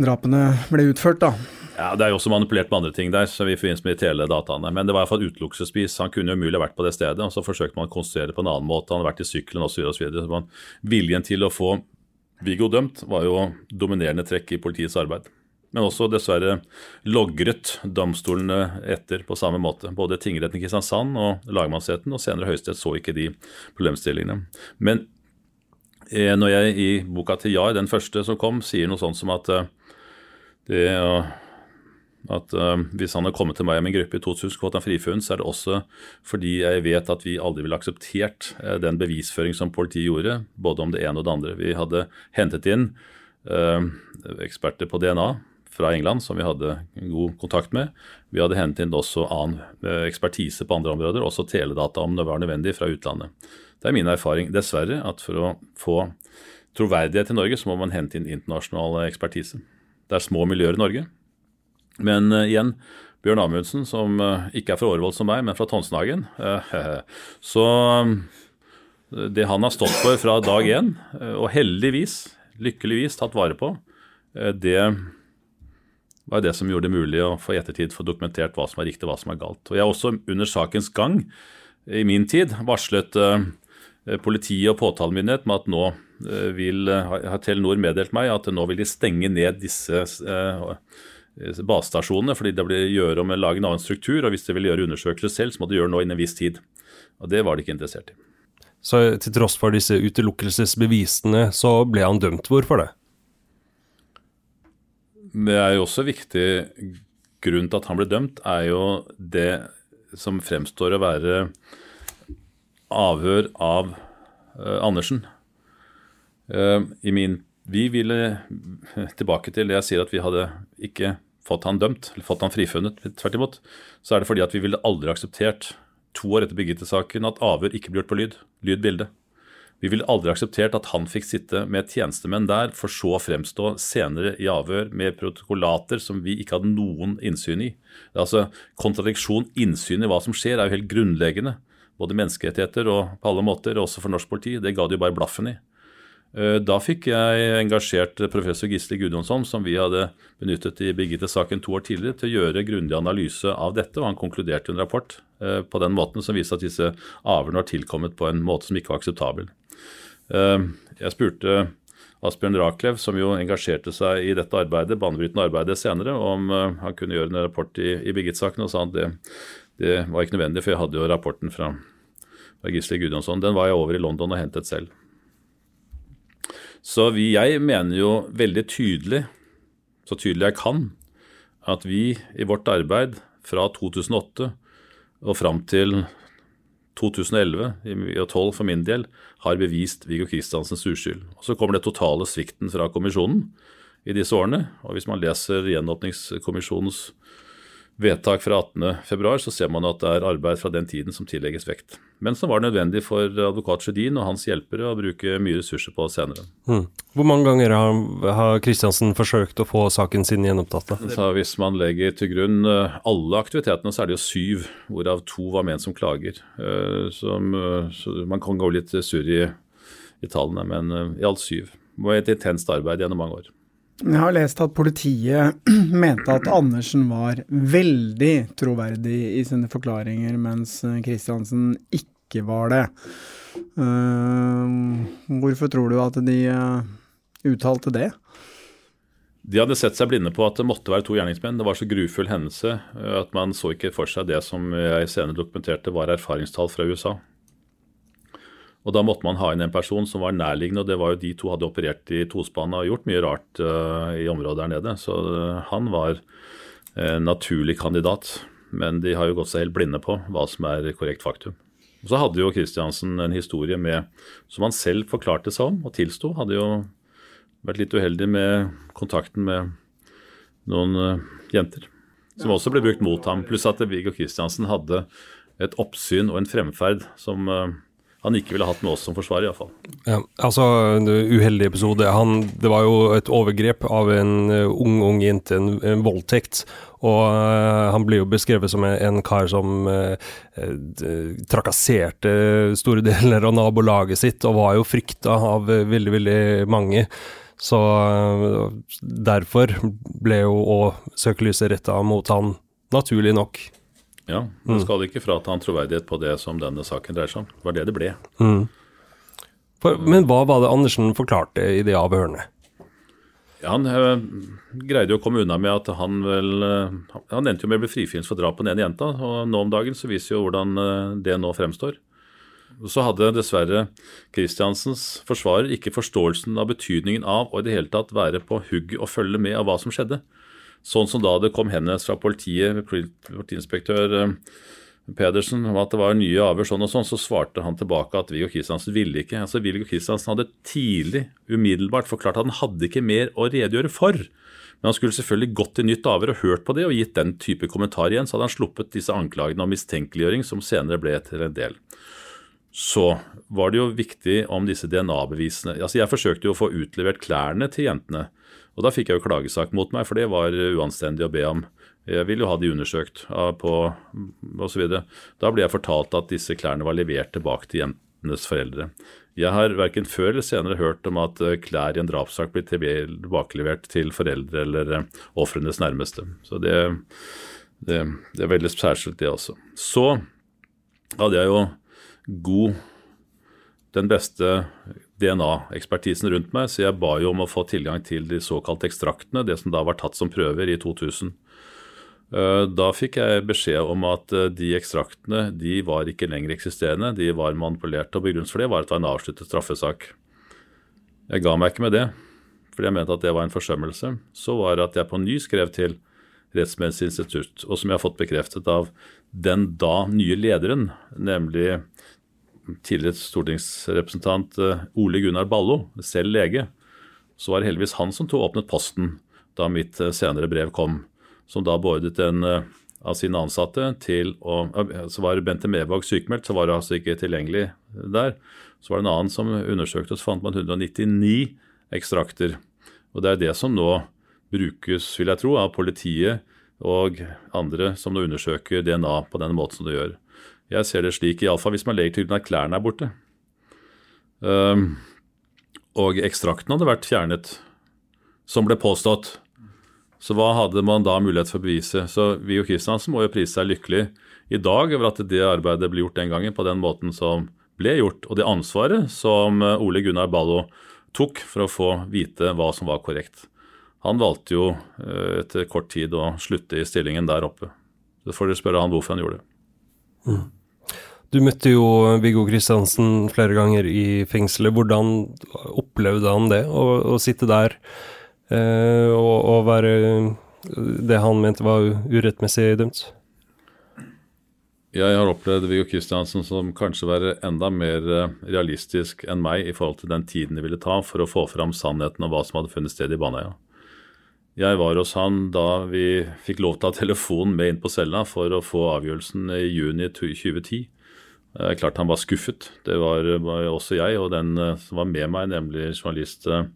drapene ble utført, da. Ja, Det er jo også manipulert med andre ting der, så vi får med de teledataene. Men det var iallfall utelukkelsesvis. Han kunne jo umulig vært på det stedet. og Så forsøkte man å konstruere det på en annen måte. Han hadde vært i sykkelen osv. Viljen til å få Viggo dømt var jo dominerende trekk i politiets arbeid men også dessverre logret domstolene etter på samme måte. Både tingretten i Kristiansand og lagmannsretten, og senere Høyesterett så ikke de problemstillingene. Men eh, når jeg i boka til Jahr, den første som kom, sier noe sånt som at eh, det at uh, hvis han hadde kommet til meg og min gruppe i 2000 skulle en frifunnet, så er det også fordi jeg vet at vi aldri ville akseptert uh, den bevisføring som politiet gjorde, både om det ene og det andre. Vi hadde hentet inn uh, eksperter på DNA fra England som vi hadde god kontakt med. Vi hadde hentet inn også annen eh, ekspertise på andre områder, også teledata om det var nødvendig fra utlandet. Det er min erfaring, dessverre, at for å få troverdighet i Norge, så må man hente inn internasjonal ekspertise. Det er små miljøer i Norge. Men uh, igjen, Bjørn Amundsen, som uh, ikke er fra Årvoll som meg, men fra Tonsenhagen. Uh, så det han har stått for fra dag én, og heldigvis, lykkeligvis tatt vare på, det var det som gjorde det mulig å få i ettertid få dokumentert hva som er riktig og hva som er galt. Og Jeg har også under sakens gang i min tid varslet uh, politiet og påtalemyndighet med at nå uh, vil uh, Telenor meddelt meg at nå vil de stenge ned disse basestasjonene fordi det blir gjøre om å lage en annen struktur. og Hvis de vil gjøre undersøkelser selv, så må de gjøre noe innen en viss tid. Og Det var de ikke interessert i. Så til tross for disse utelukkelsesbevisene, så ble han dømt. Hvorfor det? Det er jo også viktig grunn til at han ble dømt, er jo det som fremstår å være avhør av uh, Andersen. Uh, i min, vi ville tilbake til det jeg sier at vi hadde ikke fått han dømt, eller fått han frifunnet. Tvert imot. Så er det fordi at vi ville aldri akseptert, to år etter Birgitte-saken, at avhør ikke blir gjort på lyd. Lyd-bilde. Vi ville aldri akseptert at han fikk sitte med tjenestemenn der, for så å fremstå senere i avhør med protokollater som vi ikke hadde noen innsyn i. Altså, Kontradiksjon, innsyn i hva som skjer, er jo helt grunnleggende. Både menneskerettigheter og på alle måter, også for norsk politi. Det ga de jo bare blaffen i. Eh, da fikk jeg engasjert professor Gisle Gudjonsson, som vi hadde benyttet i Birgitte-saken to år tidligere, til å gjøre grundig analyse av dette. og Han konkluderte i en rapport eh, på den måten som viste at disse avhørene var tilkommet på en måte som ikke var akseptabel. Eh, jeg spurte Asbjørn Raklev, som jo engasjerte seg i dette arbeidet, banebrytende arbeidet senere, om han kunne gjøre en rapport i, i Birgit-saken, og sa at det, det, var ikke nødvendig, for jeg hadde jo rapporten fra, fra Gisle Gudjonsson. Den var jeg over i London og hentet selv. Så vi, jeg mener jo veldig tydelig, så tydelig jeg kan, at vi i vårt arbeid fra 2008 og fram til 2011, i 2012 for min del, har bevist Viggo Kristiansens uskyld. Og Så kommer det totale svikten fra kommisjonen i disse årene. og Hvis man leser Gjenåpningskommisjonens vedtak fra 18.2, så ser man at det er arbeid fra den tiden som tillegges vekt. Men som var nødvendig for advokat Sjødin og hans hjelpere å bruke mye ressurser på senere. Mm. Hvor mange ganger har Kristiansen forsøkt å få saken sin gjenopptatt? hvis man legger til grunn eh, alle aktivitetene, så er det jo syv, hvorav to var ment som klager. Eh, eh, så man kan gå litt surr i, i, tallene, men i alt syv. Det var et intenst arbeid gjennom mange år. Jeg har lest at politiet mente at Andersen var veldig troverdig i sine forklaringer, mens Kristiansen ikke var det. Uh, hvorfor tror du at de uh, uttalte det? De hadde sett seg blinde på at det måtte være to gjerningsmenn. Det var så grufull hendelse eh, at man så ikke for seg det som jeg senere dokumenterte var erfaringstall fra USA. Og Da måtte man ha inn en person som var nærliggende, og det var jo de to hadde operert i tospannet og gjort mye rart uh, i området der nede. Så uh, han var en naturlig kandidat. Men de har jo gått seg helt blinde på hva som er korrekt faktum. Og Så hadde jo Kristiansen en historie med, som han selv forklarte seg om og tilsto. Hadde jo vært litt uheldig med kontakten med noen jenter. Som også ble brukt mot ham. Pluss at Viggo Kristiansen hadde et oppsyn og en fremferd som han ikke ville hatt med oss som forsvarer, iallfall. Ja, altså, en uheldig episode. Han, det var jo et overgrep av en uh, ung, ung jente, en, en voldtekt. Og uh, han blir jo beskrevet som en, en kar som uh, trakasserte store deler av nabolaget sitt, og var jo frykta av veldig, veldig mange. Så derfor ble jo òg søkelyset retta mot han, naturlig nok. Ja, men mm. skal ikke frata han troverdighet på det som denne saken dreier seg om. Det var det det ble. Mm. For, men hva var det Andersen forklarte i de avhørene? Ja, han øh, greide jo å komme unna med at han vel øh, Han endte jo med å bli frifunnet for drap på den ene jenta, og nå om dagen så viser jo hvordan øh, det nå fremstår. Så hadde dessverre Kristiansens forsvarer ikke forståelsen av betydningen av å i det hele tatt være på hugget og følge med av hva som skjedde. Sånn som da det kom henvendelse fra politiet, politiinspektør eh, Pedersen om at det var nye avhør sånn og sånn, så svarte han tilbake at Viggo Kristiansen ville ikke. Altså Viggo Kristiansen hadde tidlig, umiddelbart forklart at han hadde ikke mer å redegjøre for. Men han skulle selvfølgelig gått til nytt avhør og hørt på det og gitt den type kommentar igjen, så hadde han sluppet disse anklagene om mistenkeliggjøring, som senere ble til en del. Så var det jo viktig om disse DNA-bevisene. Altså Jeg forsøkte jo å få utlevert klærne til jentene. Og da fikk jeg jo klagesak mot meg, for det var uanstendig å be om. Jeg ville jo ha de undersøkt på osv. Da ble jeg fortalt at disse klærne var levert tilbake til jentenes foreldre. Jeg har verken før eller senere hørt om at eh, klær i en drapssak blir tilbakelevert til foreldre eller eh, ofrenes nærmeste. Så det, det, det er veldig særskilt, det også. Så hadde jeg jo god den beste DNA-ekspertisen rundt meg, så jeg ba jo om å få tilgang til de såkalte ekstraktene, det som da var tatt som prøver i 2000. Eh, da fikk jeg beskjed om at eh, de ekstraktene de var ikke lenger eksisterende, de var manipulert. og Begrunnelsen for det var at det var en avsluttet straffesak. Jeg ga meg ikke med det, fordi jeg mente at det var en forsømmelse. Så var det at jeg på ny skrev til Rettsmedisinsk institutt, og som jeg har fått bekreftet av den da nye lederen, nemlig tidligere stortingsrepresentant eh, Ole Gunnar Ballo, selv lege, så var det heldigvis han som tog åpnet posten da mitt eh, senere brev kom, som da beordret en eh, av sine ansatte til å Så var Bente Mevåg sykemeldt, så var det altså ikke tilgjengelig der. Så var det en annen som undersøkte, og så fant man 199 ekstrakter. Og det er det som nå brukes, vil jeg tro, av politiet og andre som nå undersøker DNA på den måten som det gjør. Jeg ser det slik, iallfall hvis man legger til grunn at klærne er borte. Um, og ekstrakten hadde vært fjernet, som ble påstått. Så hva hadde man da mulighet for å bevise? Så Viggo Kristiansen må jo prise seg lykkelig i dag over at det arbeidet ble gjort den gangen på den måten som ble gjort, og det ansvaret som Ole Gunnar Ballo tok for å få vite hva som var korrekt. Han valgte jo eh, etter kort tid å slutte i stillingen der oppe. Så får dere spørre han hvorfor han gjorde det. Mm. Du møtte jo Viggo Kristiansen flere ganger i fengselet. Hvordan opplevde han det, å, å sitte der eh, og, og, være det han mente var urettmessig dømt? Jeg har opplevd Viggo Kristiansen som kanskje være enda mer eh, realistisk enn meg i forhold til den tiden det ville ta for å få fram sannheten om hva som hadde funnet sted i Baneheia. Jeg var hos han da vi fikk lov til å ha telefonen med inn på cella for å få avgjørelsen i juni 2010. Det er klart han var skuffet. Det var, var også jeg og den eh, som var med meg, nemlig journalist eh,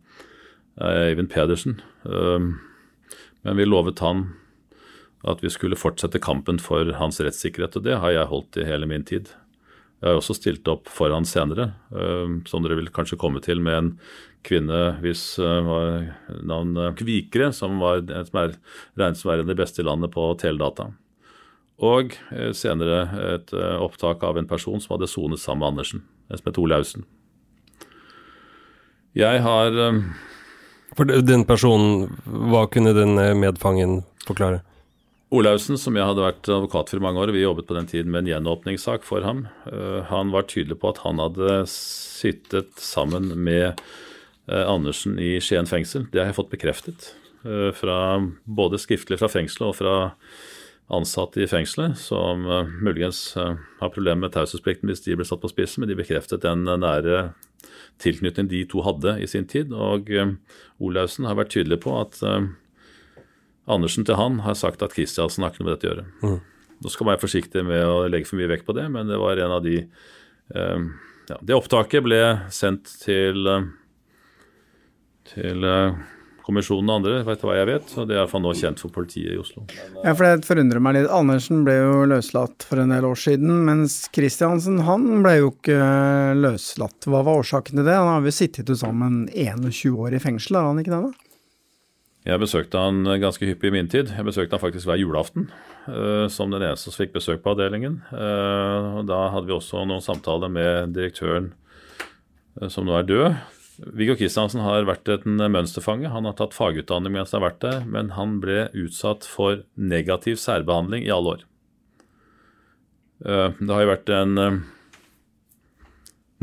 Eivind Pedersen. Um, men vi lovet han at vi skulle fortsette kampen for hans rettssikkerhet, og det har jeg holdt i hele min tid. Jeg har også stilt opp for han senere, um, som dere vil kanskje komme til, med en kvinne hvis uh, navn Kvikre, som, var, som er regnet som den beste i landet på teledata. Og eh, senere et eh, opptak av en person som hadde sonet sammen med Andersen, som het Olaussen. Jeg har eh, For den personen, hva kunne den medfangen forklare? Olaussen, som jeg hadde vært advokat for i mange år, vi jobbet på den tiden med en gjenåpningssak for ham. Han var tydelig på at han hadde sittet sammen med Andersen i Skien fengsel. Det har jeg fått bekreftet, fra, både skriftlig fra fengselet og fra ansatte i fengselet som uh, muligens uh, har problemer med taushetsplikten hvis de ble satt på spissen, men de bekreftet den uh, nære tilknytning de to hadde i sin tid. Og Olaussen har vært tydelig på at Andersen til han har sagt at Kristiansen har ikke noe med dette å gjøre. Mm. Nå skal man være forsiktig med å legge for mye vekt på det, men det var en av de ja, Det opptaket ble sendt til til kommisjonen og andre vet hva jeg vet, og det er iallfall nå kjent for politiet i Oslo. Ja, for det forundrer meg litt. Andersen ble jo løslatt for en del år siden, mens Kristiansen han ble jo ikke løslatt. Hva var årsaken til det? Han har jo sittet til sammen 21 år i fengsel, har han ikke det? da? Jeg besøkte han ganske hyppig i min tid. Jeg besøkte han faktisk hver julaften. Uh, som den eneste som fikk besøk på avdelingen. Da hadde vi også noen samtaler med direktøren som nå er død, Viggo Kristiansen har vært en mønsterfange. Han har tatt fagutdanning mens han har vært der, men han ble utsatt for negativ særbehandling i alle år. Eh, det har jo vært en eh,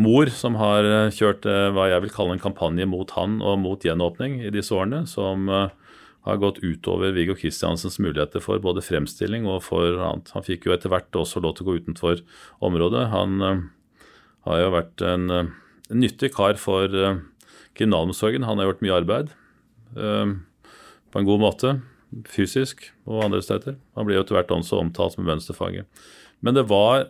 mor som har eh, kjørt hva jeg vil kalle en kampanje mot han og mot gjenåpning i disse årene, som har gått utover Viggo Kristiansens muligheter for både fremstilling og for annet. Han fikk jo etter hvert også lov til å gå utenfor området. Han har jo vært en en nyttig kar for uh, kriminalomsorgen. Han har gjort mye arbeid uh, på en god måte, fysisk og andre steder. Han ble jo etter hvert også omtalt som mønsterfanger. Men det var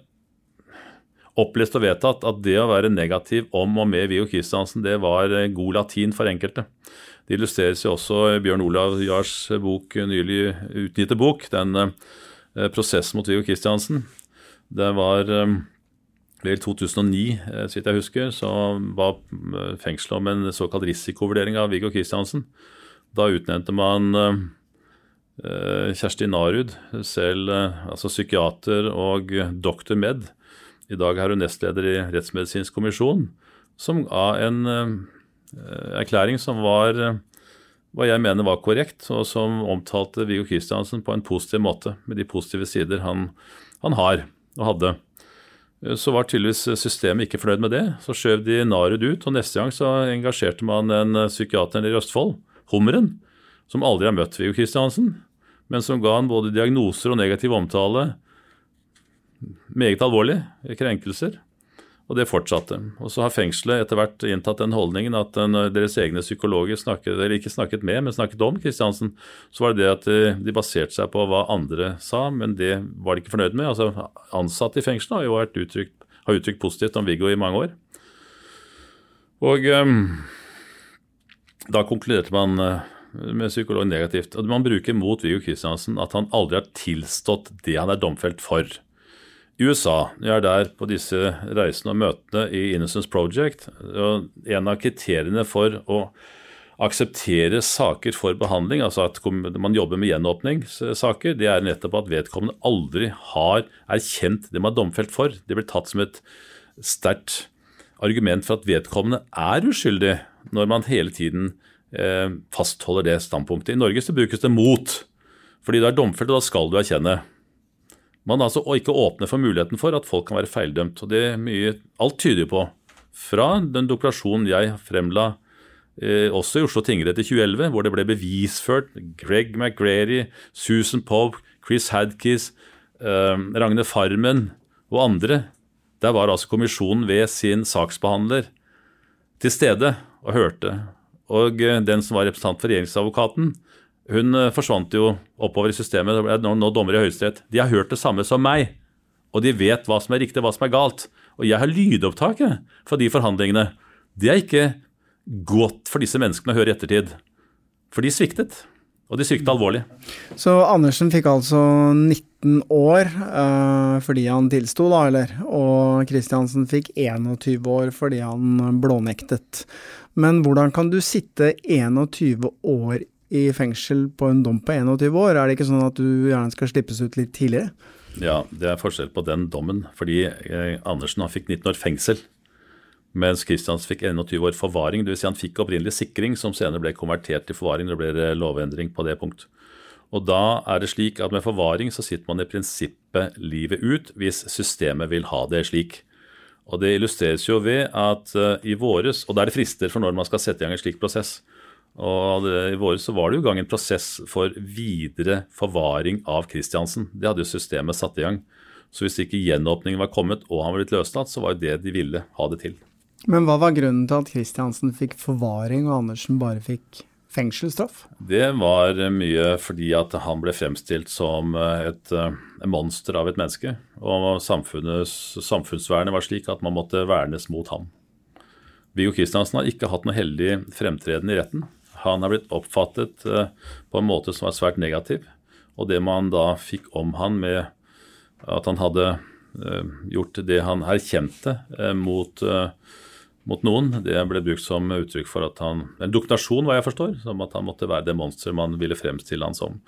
opplest og vedtatt at det å være negativ om og med Viggo Kristiansen, det var eh, god latin for enkelte. Det illustreres jo også i Bjørn Olav Jars bok, nylig utgitte bok, den uh, prosessen mot Viggo Kristiansen. Det var i 2009, eh, så vidt jeg husker, så var eh, fengselet om en såkalt risikovurdering av Viggo Kristiansen. Da utnevnte man uh, Kjersti Narud, selv altså psykiater og doktor med. I dag er hun nestleder i Rettsmedisinsk kommisjon, som ga en erklæring som var hva jeg mener var korrekt, og som omtalte Viggo Kristiansen på en positiv måte, med de positive sider han, han har og hadde. Eh, så var tydeligvis systemet ikke fornøyd med det. Så skjøv de Narud ut, og neste gang så engasjerte man en eh, psykiater i Østfold, Hummeren, som aldri har møtt Viggo Kristiansen, men som ga han både diagnoser og negativ omtale. Meget alvorlig. Krenkelser. Og det fortsatte. Og så har fengselet etter hvert inntatt den holdningen at deres egne psykologer snakket, eller ikke snakket med, men snakket om Kristiansen. Så var det det at de, de, baserte seg på hva andre sa, men det var de ikke fornøyd med. Altså Ansatte i fengselet har jo vært uttrykt, har uttrykt positivt om Viggo i mange år. Og um, da konkluderte man uh, med psykolog negativt. Og man bruker mot Viggo Kristiansen at han aldri har tilstått det han er domfelt for. USA, jeg er der på disse reisene og møtene i Innocence Project, og en av kriteriene for å akseptere saker for behandling, altså at man jobber med gjenåpningssaker, det er nettopp at vedkommende aldri har erkjent det man er domfelt for. Det blir tatt som et sterkt argument for at vedkommende er uskyldig, når man hele tiden eh, fastholder det standpunktet. I Norge så brukes det mot, fordi du er domfelt, og da skal du erkjenne. Man altså ikke åpner for muligheten for at folk kan være feildømt. og det er mye, Alt tyder på, fra den dokumentasjonen jeg fremla eh, også i Oslo tingrett i 2011, hvor det ble bevisført Greg McGrady, Susan Pope, Chris Hadkis, eh, Ragne Farmen og andre. Der var altså kommisjonen ved sin saksbehandler til stede og hørte. Og eh, den som var representant for regjeringsadvokaten, hun eh, forsvant jo oppover i systemet. Det ble nå dommer i Høyesterett. De har hørt det samme som meg, og de vet hva som er riktig, hva som er galt. Og jeg har lydopptaket fra de forhandlingene. Det er ikke godt for disse menneskene å høre i ettertid. For de sviktet. Og de sviktet alvorlig. Så Andersen fikk altså 19 år øh, fordi han tilsto, da, eller? Og Kristiansen fikk 21 år fordi han blånektet. Men hvordan kan du sitte 21 år i fengsel på en dom på 21 år. Er det ikke sånn at du gjerne skal slippes ut litt tidligere? Ja, det er forskjell på den dommen. Fordi eh, Andersen han fikk 19 år fengsel. Mens Kristians fikk 21 år forvaring. Dvs. Si han fikk opprinnelig sikring, som senere ble konvertert til forvaring. Det ble lovendring på det punkt. Og da er det slik at med forvaring så sitter man i prinsippet livet ut hvis systemet vil ha det slik. Og det illustreres jo ved at uh, i våres, og da er det frister for når man skal sette i gang en slik prosess. Og I våre så var det jo i gang en prosess for videre forvaring av Kristiansen. Det hadde jo systemet satt i gang. Så hvis ikke gjenåpningen var kommet og han var blitt løslatt, så var jo det de ville ha det til. Men hva var grunnen til at Kristiansen fikk forvaring og Andersen bare fikk fengselsstraff? Det var mye fordi at han ble fremstilt som et, et monster av et menneske. Og samfunnsvernet var slik at man måtte vernes mot ham. Viggo Kristiansen har ikke hatt noe heldig fremtreden i retten. Han er blitt oppfattet eh, på en måte som var svært negativ. Og det man da fikk om han med at han hadde eh, gjort det han erkjente eh, mot, mot noen, det ble brukt som uttrykk for at han En dokumentasjon, hva jeg forstår, som at han måtte være det monster man ville fremstille han som.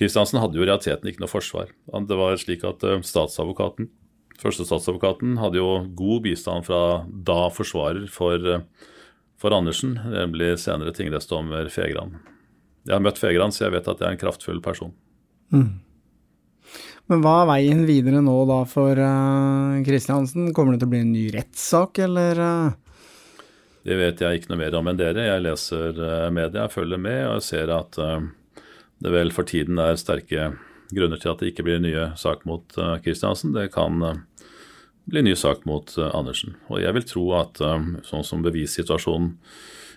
Kristiansen hadde jo i realiteten ikke noe forsvar. Det var slik at statsadvokaten, Førstestatsadvokaten hadde jo god bistand fra da forsvarer for for Andersen, Det blir senere tingrettsdommer Fegran. Jeg har møtt Fegran, så jeg vet at jeg er en kraftfull person. Mm. Men hva er veien videre nå da for Kristiansen? Uh, Kommer det til å bli en ny rettssak, eller? Uh? Det vet jeg ikke noe mer om enn dere. Jeg leser uh, media, jeg følger med, og jeg ser at det vel for tiden er sterke grunner til at det ikke blir en ny sak mot Kristiansen. Det kan blir ny sak mot uh, Andersen. Og jeg vil tro at um, sånn som bevissituasjonen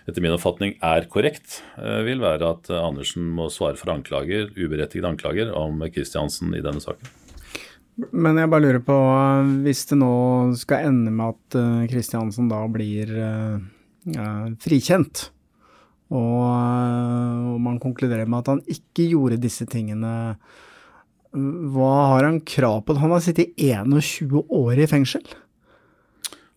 etter min oppfatning er korrekt, uh, vil være at Andersen må svare for anklager, uberettigede anklager om Kristiansen i denne saken. Men jeg bare lurer på, hvis det nå skal ende med at Kristiansen da blir frikjent, og man konkluderer med at han ikke gjorde disse tingene hva har han krav på? Han har sittet 21 år i fengsel?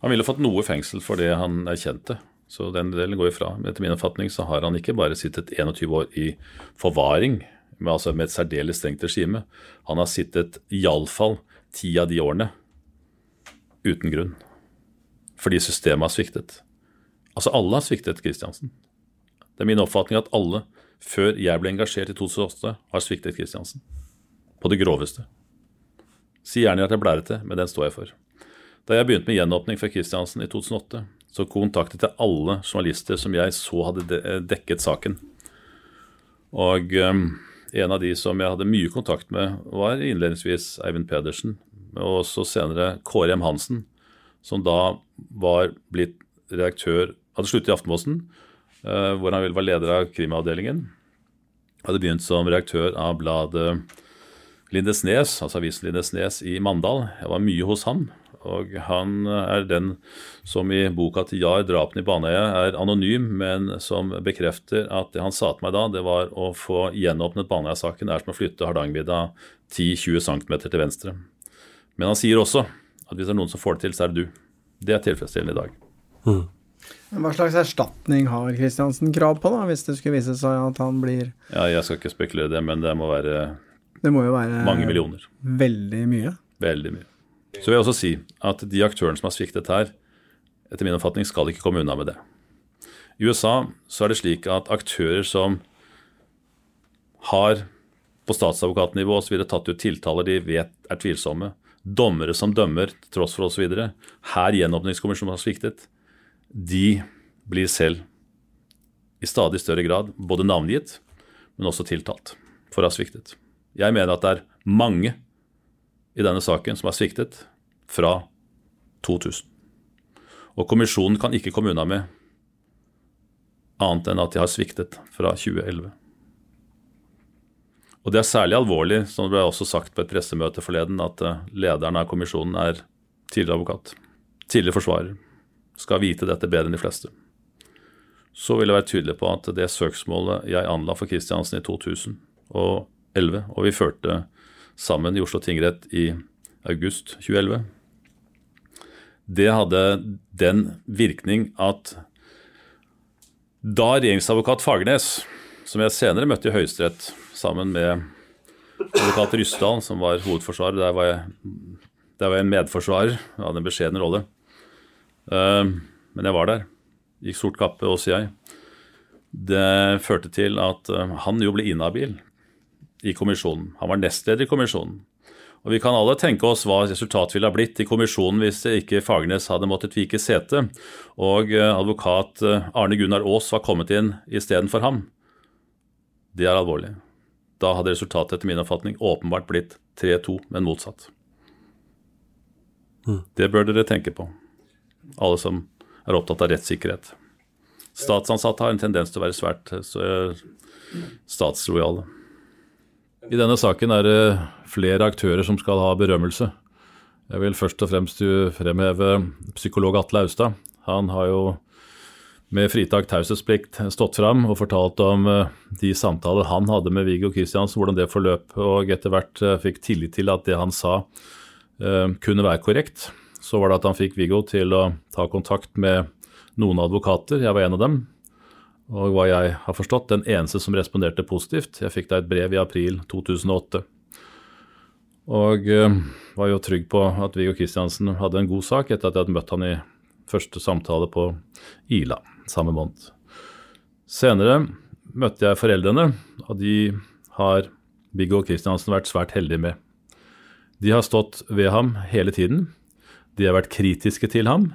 Han ville fått noe fengsel for det han erkjente, så den delen går ifra. Etter min oppfatning så har han ikke bare sittet 21 år i forvaring, med, altså med et særdeles strengt regime. Han har sittet iallfall ti av de årene uten grunn. Fordi systemet har sviktet. Altså alle har sviktet Kristiansen. Det er min oppfatning at alle, før jeg ble engasjert i 2008, har sviktet Kristiansen på det groveste. Si gjerne at jeg blærete, men den står jeg for. Da jeg begynte med gjenåpning for Kristiansen i 2008, så kontaktet jeg alle journalister som jeg så hadde dekket saken. Og um, en av de som jeg hadde mye kontakt med, var innledningsvis Eivind Pedersen, og også senere Kåre M. Hansen, som da var blitt redaktør Hadde sluttet i Aftenposten, uh, hvor han var leder av krimavdelingen. Hadde begynt som redaktør av bladet Lindesnes, altså avisen Lindesnes i Mandal. Jeg var mye hos han. Og han er den som i boka til Jar, 'Drapene i Baneheia', er anonym, men som bekrefter at det han sa til meg da, det var å få gjenåpnet Baneheia-saken er som å flytte Hardangervidda 10-20 cm til venstre. Men han sier også at hvis det er noen som får det til, så er det du. Det er tilfredsstillende i dag. Mm. Hva slags erstatning har Kristiansen krav på, da, hvis det skulle vise seg at han blir Ja, jeg skal ikke spekulere i det, men det må være Det må jo være mange millioner. veldig mye. Veldig mye. Så vil jeg også si at de aktørene som har sviktet her, etter min oppfatning skal ikke komme unna med det. I USA så er det slik at aktører som har på statsadvokatnivå osv. tatt ut tiltaler de vet er tvilsomme, dommere som dømmer til tross for osv., her gjenåpningskommisjonen har sviktet, de blir selv i stadig større grad både navngitt, men også tiltalt for å ha sviktet. Jeg mener at det er mange i denne saken som har sviktet fra 2000. Og kommisjonen kan ikke komme unna med annet enn at de har sviktet fra 2011. Og det er særlig alvorlig, som det ble også sagt på et pressemøte forleden, at eh, lederen av kommisjonen er tidligere advokat, tidligere forsvarer, skal vite dette bedre enn de fleste. Så vil jeg være tydelig på at det søksmålet jeg anla for Kristiansen i 2000, og vi førte sammen i Oslo tingrett i august 2011, det hadde den virkning at da regjeringsadvokat Fagernes, som jeg senere møtte i Høyesterett sammen med advokat Ryssdal, som var hovedforsvarer, der var jeg, der var jeg en medforsvarer, jeg hadde en beskjeden rolle. Uh, men jeg var der. Gikk sort kappe, også jeg. Det førte til at uh, han jo ble inhabil i kommisjonen. Han var nestleder i kommisjonen. Og Vi kan alle tenke oss hva resultatet ville ha blitt i kommisjonen hvis ikke Fagernes hadde måttet vike sete, og advokat Arne Gunnar Aas var kommet inn istedenfor ham. Det er alvorlig. Da hadde resultatet etter min oppfatning åpenbart blitt 3-2, men motsatt. Det bør dere tenke på, alle som er opptatt av rettssikkerhet. Statsansatte har en tendens til å være svært statslojale. I denne saken er det flere aktører som skal ha berømmelse. Jeg vil først og fremst fremheve psykolog Atle Austad. Han har jo med fritak taushetsplikt stått fram og fortalt om de samtaler han hadde med Viggo Kristiansen, hvordan det forløp, og etter hvert fikk tillit til at det han sa kunne være korrekt. Så var det at han fikk Viggo til å ta kontakt med noen advokater, jeg var en av dem, og hva jeg har forstått, den eneste som responderte positivt. Jeg fikk da et brev i april 2008. Og uh, var jo trygg på at Viggo Kristiansen hadde en god sak etter at jeg hadde møtt han i første samtale på Ila samme måned. Senere møtte jeg foreldrene, og de har Viggo Kristiansen vært svært heldige med. De har stått ved ham hele tiden. De har vært kritiske til ham,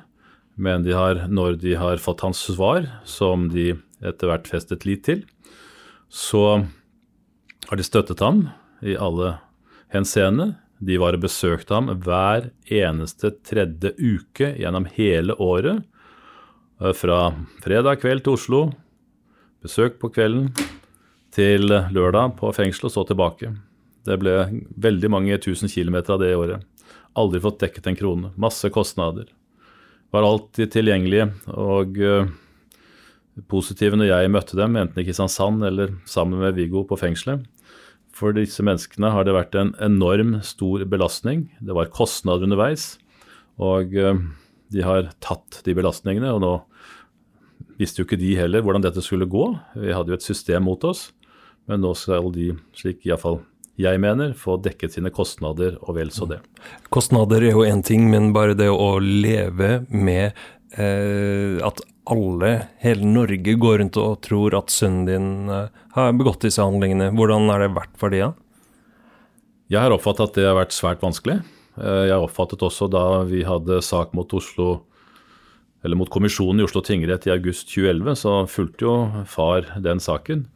men de har, når de har fått hans svar, som de etter hvert festet lit til, så har de støttet ham i alle henseende. De var og besøkte ham hver eneste tredje uke gjennom hele året. Fra fredag kveld til Oslo, besøk på kvelden, til lørdag på fengsel og så tilbake. Det ble veldig mange tusen kilometer av det i året. Aldri fått dekket en krone. Masse kostnader. Var alltid tilgjengelige og positive når jeg møtte dem, enten i Kristiansand eller sammen med Viggo på fengselet. For disse menneskene har det vært en enorm stor belastning. Det var kostnader underveis, og de har tatt de belastningene. Og nå visste jo ikke de heller hvordan dette skulle gå. Vi hadde jo et system mot oss, men nå skal de, slik iallfall jeg mener, få dekket sine kostnader, og vel så det. Kostnader er jo én ting, men bare det å leve med eh, at alle, hele Norge, går rundt og tror at sønnen din eh, har begått disse handlingene. Hvordan har det vært for de? Jeg har oppfattet at det har vært svært vanskelig. Jeg har oppfattet også da vi hadde sak mot Oslo, eller mot kommisjonen i Oslo tingrett i august 2011, så fulgte jo far den saken.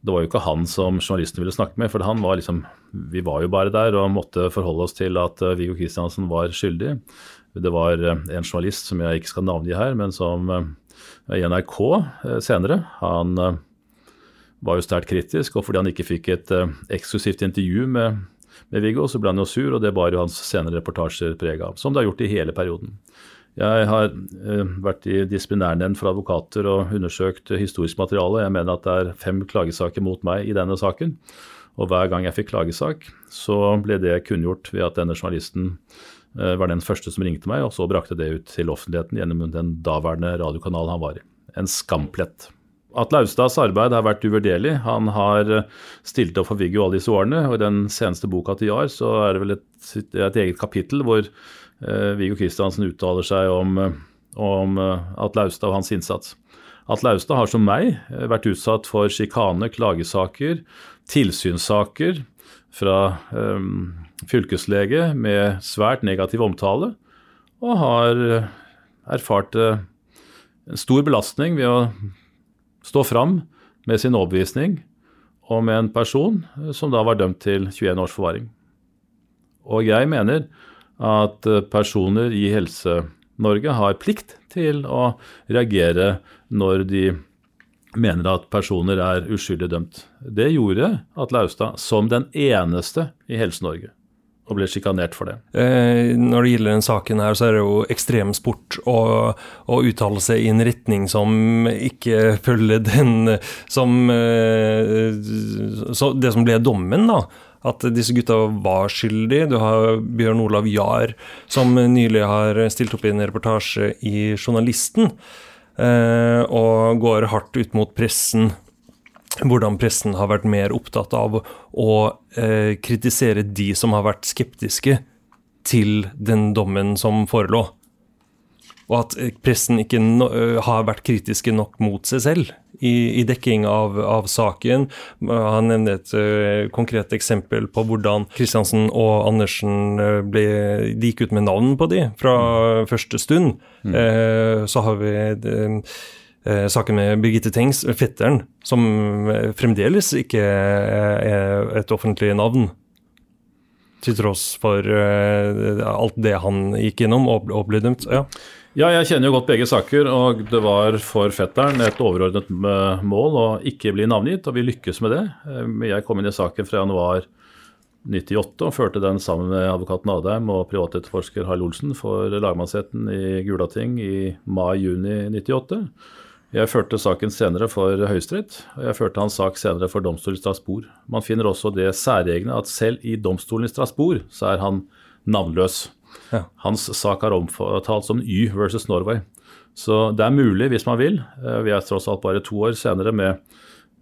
Det var jo ikke han som journalisten ville snakke med, for han var liksom Vi var jo bare der og måtte forholde oss til at Viggo Kristiansen var skyldig. Det var en journalist som jeg ikke skal navngi her, men som i NRK senere. Han var jo sterkt kritisk, og fordi han ikke fikk et eksklusivt intervju med, med Viggo, så ble han jo sur, og det bar jo hans senere reportasjer preg av. Som det har gjort i hele perioden. Jeg har vært i disiplinærnevnd for advokater og undersøkt historisk materiale. Jeg mener at det er fem klagesaker mot meg i denne saken. Og hver gang jeg fikk klagesak, så ble det kunngjort ved at denne journalisten eh, var den første som ringte meg, og så brakte det ut til offentligheten gjennom den daværende radiokanalen han var i. En skamplett. Atle Austads arbeid har vært uvurderlig. Han har eh, stilt opp for Viggo alle disse årene, og i den seneste boka til Jahr så er det vel et, et eget kapittel hvor eh, Viggo Kristiansen uttaler seg om, eh, om Atle Austad og hans innsats. Atle Austad har som meg vært utsatt for sjikane, klagesaker, tilsynssaker fra um, fylkeslege med svært negativ omtale, og har erfart en stor belastning ved å stå fram med sin overbevisning om en person som da var dømt til 21 års forvaring. Og jeg mener at personer i Helse-Norge har plikt til å reagere når de mener at personer er uskyldig dømt. Det gjorde Atle Austad som den eneste i Helse-Norge og ble sjikanert for det. Eh, når det gjelder den saken her, så er det jo ekstremsport å uttale seg i en retning som ikke følger den som eh, Det som ble dommen, da. At disse gutta var skyldige. Du har Bjørn Olav Jahr, som nylig har stilt opp i en reportasje i Journalisten, eh, og går hardt ut mot pressen hvordan pressen har vært mer opptatt av å eh, kritisere de som har vært skeptiske til den dommen som forelå. Og at eh, pressen ikke no, uh, har vært kritiske nok mot seg selv i, i dekking av, av, saken. Han nevner et uh, konkret eksempel på hvordan Kristiansen og Andersen ble, de gikk ut med navn på de fra mm. første stund. Mm. Uh, så har vi eh, saken med Birgitte Tengs, fetteren, som eh, fremdeles ikke er et offentlig navn. Til tross for eh, alt det han gikk gjennom og, ble dømt. Ja. ja. jeg kjenner jo godt begge saker, og det var for fetteren et overordnet eh, mål å ikke bli navngitt, og vi lykkes med det. Eh, jeg kom inn i saken fra januar 98 og førte den sammen med advokat Nadheim og privatetterforsker Harl Olsen for lagmannsretten i Gulating i mai-juni 98. Jeg førte saken senere for Høyesterett, og jeg førte hans sak senere for domstolen i Strasbourg. Man finner også det særegne at selv i domstolen i Strasbourg så er han navnløs. Ja. Hans sak er omtalt som Y versus Norway. Så det er mulig hvis man vil. Eh, vi er tross alt bare to år senere med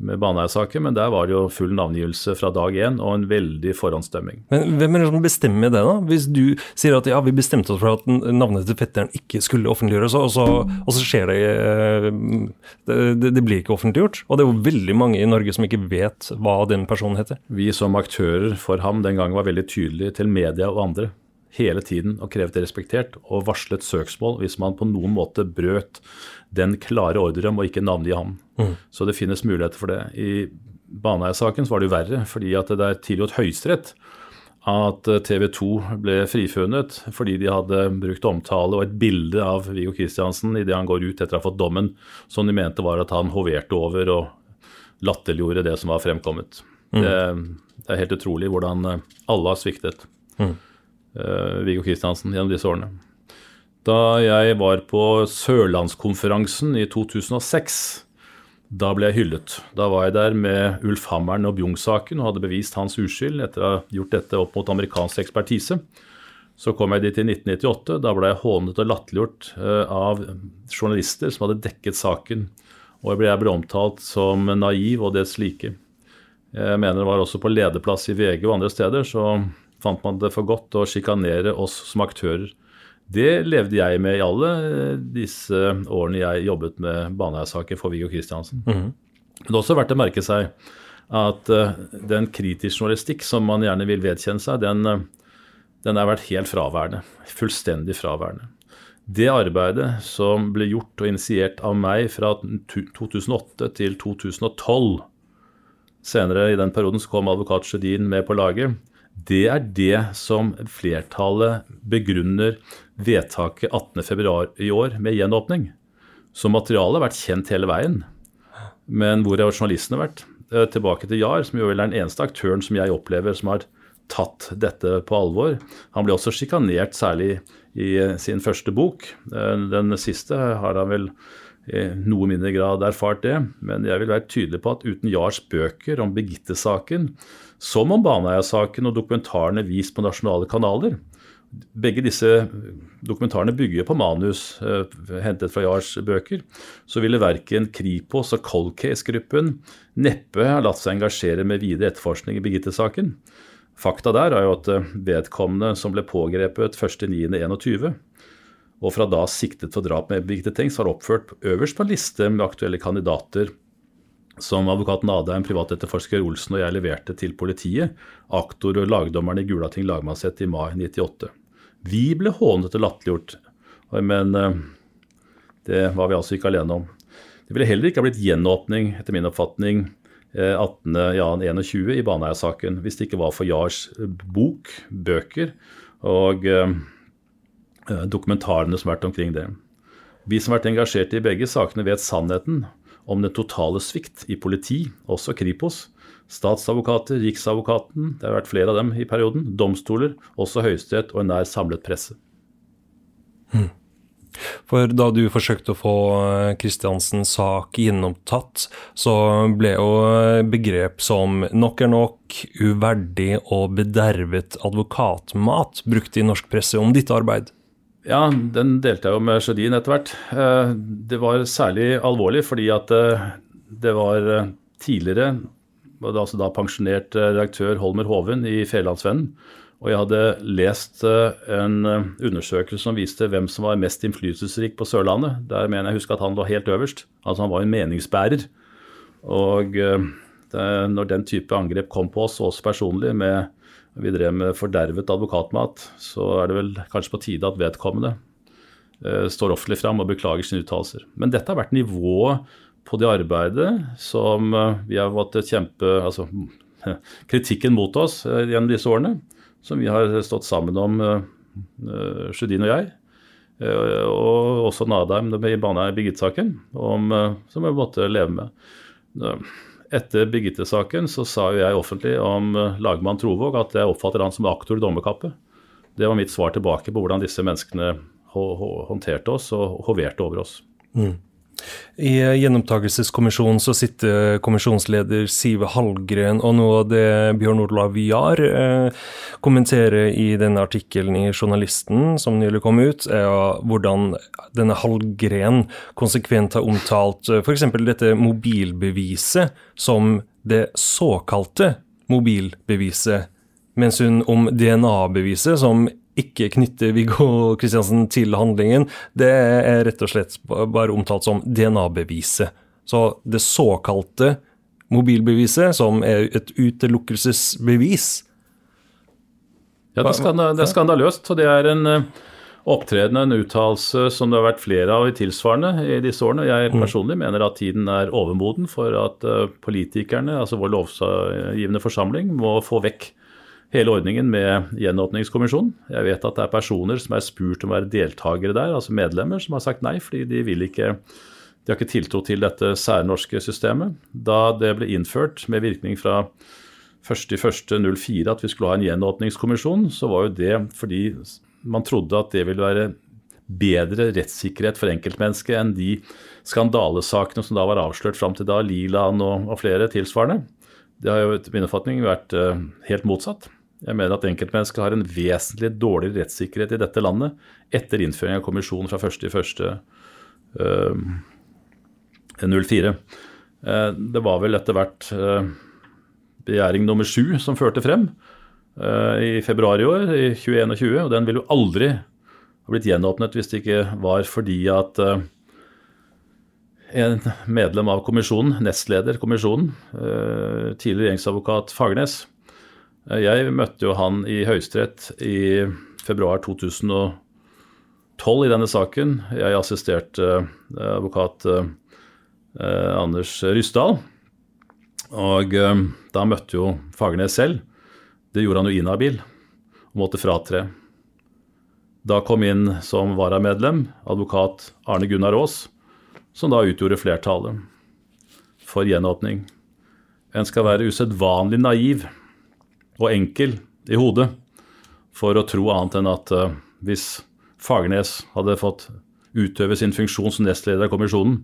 med Baneheia-saken, men der var det jo full navngivelse fra dag én og en veldig forhåndsstemming. Men hvem er det som bestemmer det, da? Hvis du sier at ja, vi bestemte oss for at navnet til fetteren ikke skulle offentliggjøres, og så, og så skjer det, eh, det det, blir ikke offentliggjort. Og det er jo veldig mange i Norge som ikke vet hva den personen heter. Vi som aktører for ham den gangen var veldig tydelige til media og andre hele tiden og krevet det respektert, og varslet søksmål hvis man på noen måte brøt den klare ordre om å ikke navngi ham. Mm. Så det finnes muligheter for det. I Baneheia-saken var det jo verre, fordi at det er tilgjort Høyesterett at TV 2 ble frifunnet fordi de hadde brukt omtale og et bilde av Viggo Kristiansen idet han går ut etter å ha fått dommen, som de mente var at han hoverte over og latterliggjorde det som var fremkommet. Mm. Det, det, er helt utrolig hvordan alle har sviktet mm. Uh, Viggo Kristiansen gjennom disse årene. Da jeg var på Sørlandskonferansen i 2006, da ble jeg hyllet. Da var jeg der med Ulf Hammeren og Bjung-saken og hadde bevist hans uskyld etter å ha gjort dette opp mot amerikansk ekspertise. Så kom jeg dit i 1998. Da ble jeg hånet og latterliggjort eh, av journalister som hadde dekket saken. Og jeg ble, jeg ble omtalt som naiv og dets like. Jeg mener det var også på lederplass i VG og andre steder, så fant man det for godt å sjikanere oss som aktører. Det levde jeg med i alle disse årene jeg jobbet med Baneheia-saken for Viggo Kristiansen. Mm -hmm. Det er også verdt å merke seg at uh, den kritisk journalistikk som man gjerne vil vedkjenne seg, den, uh, den har vært helt fraværende. Fullstendig fraværende. Det arbeidet som ble gjort og initiert av meg fra 2008 til 2012 Senere i den perioden så kom advokat Sjødin med på laget det er det som flertallet begrunner vedtaket 18.2 i år med gjenåpning. Så materialet har vært kjent hele veien. Men hvor har journalistene vært? Eh, tilbake til Jahr, som jo vel er den eneste aktøren som jeg opplever som har tatt dette på alvor. Han ble også sjikanert, særlig i sin første bok. Eh, den siste har han vel noe mindre grad erfart det. Men jeg vil være tydelig på at uten Jars bøker om Birgitte-saken, som om Baneheia-saken og dokumentarene vist på nasjonale kanaler, begge disse dokumentarene bygger på manus uh, hentet fra Jars bøker, så ville verken Kripos og Cold Case-gruppen neppe ha latt seg engasjere med videre etterforskning i Birgitte-saken. Fakta der er jo at uh, vedkommende som ble pågrepet 1.9.21, og fra da siktet for drap med Birgitte Tengs, var oppført øverst på en liste med aktuelle kandidater som advokaten Adheim, privatetterforsker Olsen og jeg leverte til politiet, aktor og lagdommeren i Gulating lagmannsrett i mai 98. Vi ble hånet og latterliggjort, men eh, det var vi altså ikke alene om. Det ville heller ikke ha blitt gjenåpning, etter min oppfatning, 18.1.21 i Baneheia-saken hvis det ikke var for Jars bok, bøker og Eh, dokumentarene som har vært omkring det. Vi som har vært engasjert i begge sakene, vet sannheten om den totale svikt i politi, også Kripos, statsadvokater, Riksadvokaten, det har vært flere av dem i perioden, domstoler, også Høyesterett og en nær samlet presse. Hmm. For da du forsøkte å få Kristiansens eh, sak gjennomtatt, så ble jo begrep som nok er nok, uverdig og bedervet advokatmat brukt i norsk presse om ditt arbeid. Ja, den delte jeg jo med Sjødin etter hvert. Eh, det var særlig alvorlig fordi at eh, det var eh, tidligere altså da pensjonert redaktør Holmer Hoven i Fjellandsvennen. Og jeg hadde lest en undersøkelse som viste hvem som var mest innflytelsesrik på Sørlandet. Der mener jeg husker at han lå helt øverst. Altså han var en meningsbærer. Og det, når den type angrep kom på oss, også personlig, med vi drev med fordervet advokatmat, så er det vel kanskje på tide at vedkommende eh, står offentlig fram og beklager sine uttalelser. Men dette har vært nivået på det arbeidet som eh, vi har måttet kjempe Altså kritikken mot oss eh, gjennom disse årene, som vi har stått sammen om, Sjudin og jeg. Og også Nadheim i Baneheim Birgitte-saken, som vi måtte leve med. Etter Birgitte-saken så sa jo jeg offentlig om eh, lagmann Trovåg at jeg oppfatter han som aktor i dommerkappet. Det var mitt svar tilbake på hvordan disse menneskene håndterte oss og hoverte over oss. Mm. I Gjenopptakelseskommisjonen så sitter kommisjonsleder Sive Hallgren, og noe av det Bjørn Olav Jahr eh, kommenterer i denne artikkelen i Journalisten som nylig kom ut, er hvordan denne Hallgren konsekvent har omtalt eh, f.eks. dette mobilbeviset som det såkalte mobilbeviset, mens hun om DNA-beviset, som ikke knytter Viggo Kristiansen til handlingen, det er rett og slett bare omtalt som DNA-beviset. Så det såkalte mobilbeviset, som er et utelukkelsesbevis Ja, det er skandaløst. Og det er en opptredende, opptreden, en uttalelse som det har vært flere av i tilsvarende i disse årene. Jeg mm. personlig mener at tiden er overmoden for at eh, politikerne, altså vår lovgivende forsamling, må få vekk hele ordningen med gjenåpningskommisjonen. Jeg vet at det er personer som er spurt om å være deltakere der, altså medlemmer, som har sagt nei fordi de vil ikke de har ikke tiltro til dette særnorske systemet. Da det ble innført med virkning fra 1.1.04 at vi skulle ha en gjenåpningskommisjon, så var jo det fordi man trodde at det ville være bedre rettssikkerhet for enkeltmennesket enn de skandalesakene som da var avslørt fram til da, Liland og, og flere tilsvarende. Det har jo etter min oppfatning vært uh, helt motsatt. Jeg mener at enkeltmennesket har en vesentlig dårligere rettssikkerhet i dette landet etter innføring av kommisjonen fra 1.1.04. Uh, uh, det var vel etter hvert uh, begjæring nummer sju som førte frem i februar i år, i 2021. Og den ville jo aldri ha blitt gjenåpnet hvis det ikke var fordi at en medlem av kommisjonen, nestleder kommisjonen, tidligere regjeringsadvokat Fagernes, Eh, jeg møtte jo han i Høyesterett i februar 2012 i denne saken. Jeg assisterte eh, advokat eh, Anders Ryssdal. Og da møtte jo Fagernes selv. Det gjorde han jo inhabil og måtte fratre. Da kom inn som varamedlem advokat Arne Gunnar Aas, som da utgjorde flertallet for gjenåpning. En skal være usedvanlig naiv og enkel i hodet for å tro annet enn at uh, hvis Fagernes hadde fått utøve sin funksjon som nestleder av kommisjonen,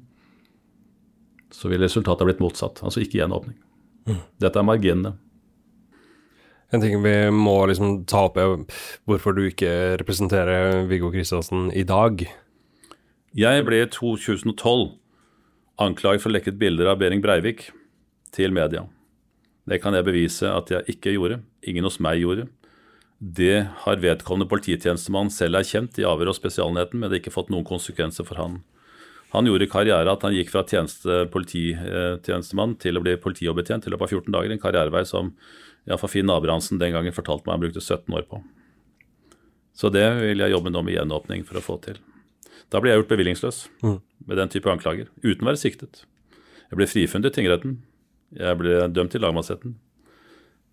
så ville resultatet ha blitt motsatt. Altså ikke gjenåpning. Dette er marginene. En ting vi må liksom ta opp, er hvorfor du ikke representerer Viggo Kristiansen i dag. Jeg ble i 2012 anklaget for lekket bilder av Behring Breivik til media. Det kan jeg bevise at jeg ikke gjorde. Ingen hos meg gjorde. Det har vedkommende polititjenestemann selv erkjent i avhør og Spesialenheten, men det har ikke fått noen konsekvenser for han. Han gjorde karriere at han gikk fra tjeneste, polititjenestemann til å bli politioverbetjent i løpet av 14 dager. En karrierevei som iallfall Finn Abrahamsen den gangen fortalte meg han brukte 17 år på. Så det vil jeg jobbe nå med gjenåpning for å få til. Da ble jeg gjort bevillingsløs Mm. med den type anklager, uten å være siktet. Jeg ble frifunnet i tingretten. Jeg ble dømt i lagmannsretten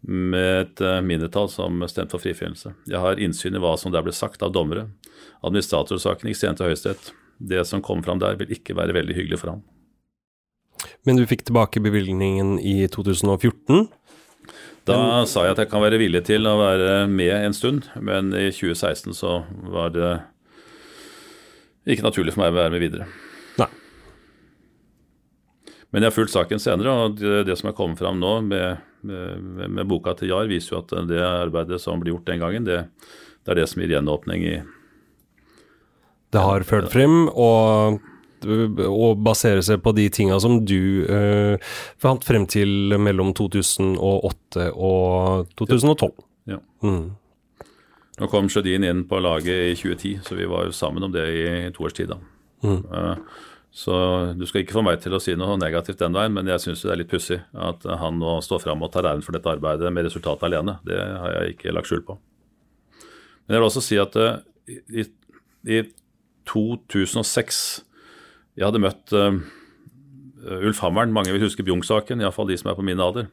med et eh, mindretall som stemte for frifinnelse. Jeg har innsyn i hva som der ble sagt av dommere. Administratorsaken gikk sent til Høyesterett. Det som kom fram der, vil ikke være veldig hyggelig for ham. Men du fikk tilbake bevilgningen i 2014. Da sa jeg at jeg kan være villig til å være med en stund, men i 2016 så var det ikke naturlig for meg å være med videre. Men jeg har fulgt saken senere, og det, det som er kommet fram nå med, med, med boka til Jar, viser jo at det arbeidet som ble gjort den gangen, det, det er det som gir gjenåpning i Det har ført frem, og, å baserer seg på de tinga som du eh, fant frem til mellom 2008 og 2012. Ja. Mm. Nå kom Sjødin inn på laget i 2010, så vi var jo sammen om det i to års tid. da. Mm. Eh, Så du skal ikke få meg til å si noe negativt den veien, men jeg syns det er litt pussig at han nå står fram og tar æren for dette arbeidet med resultatet alene. Det har jeg ikke lagt skjul på. Men jeg vil også si at eh, i, i 2006 Jeg hadde møtt uh, Ulf Hammeren. Mange vil huske Bjung-saken, iallfall de som er på min alder.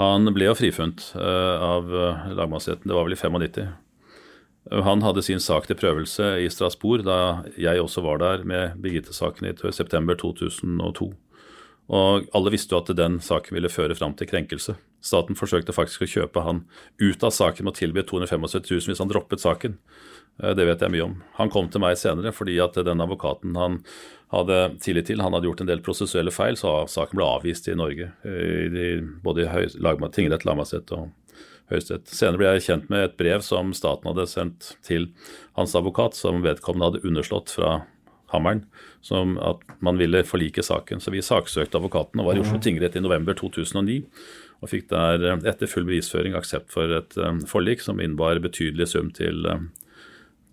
Han ble jo frifunnet uh, av eh, lagmannsretten, det var vel i 95. Han hadde sin sak til prøvelse i Strasbourg da jeg også var der med Birgitte-saken i september 2002. Og alle visste jo at den saken ville føre fram til krenkelse. Staten forsøkte faktisk å kjøpe han ut av saken med å tilby 275 000 hvis han droppet saken. Eh, Det vet jeg mye om. Han kom til meg senere fordi at den advokaten han hadde tillit til, han hadde gjort en del prosessuelle feil, så saken ble avvist i Norge. I de, Både i tingrett, lagmannsrett og Høyesterett. Senere ble jeg kjent med et brev som staten hadde sendt til hans advokat, som vedkommende hadde underslått fra Hammeren, som at man ville forlike saken. Så vi saksøkte advokaten og var i Oslo tingrett i november 2009. Og fikk der, eh, etter full bevisføring, aksept for et eh, forlik som innebar betydelig sum til, eh,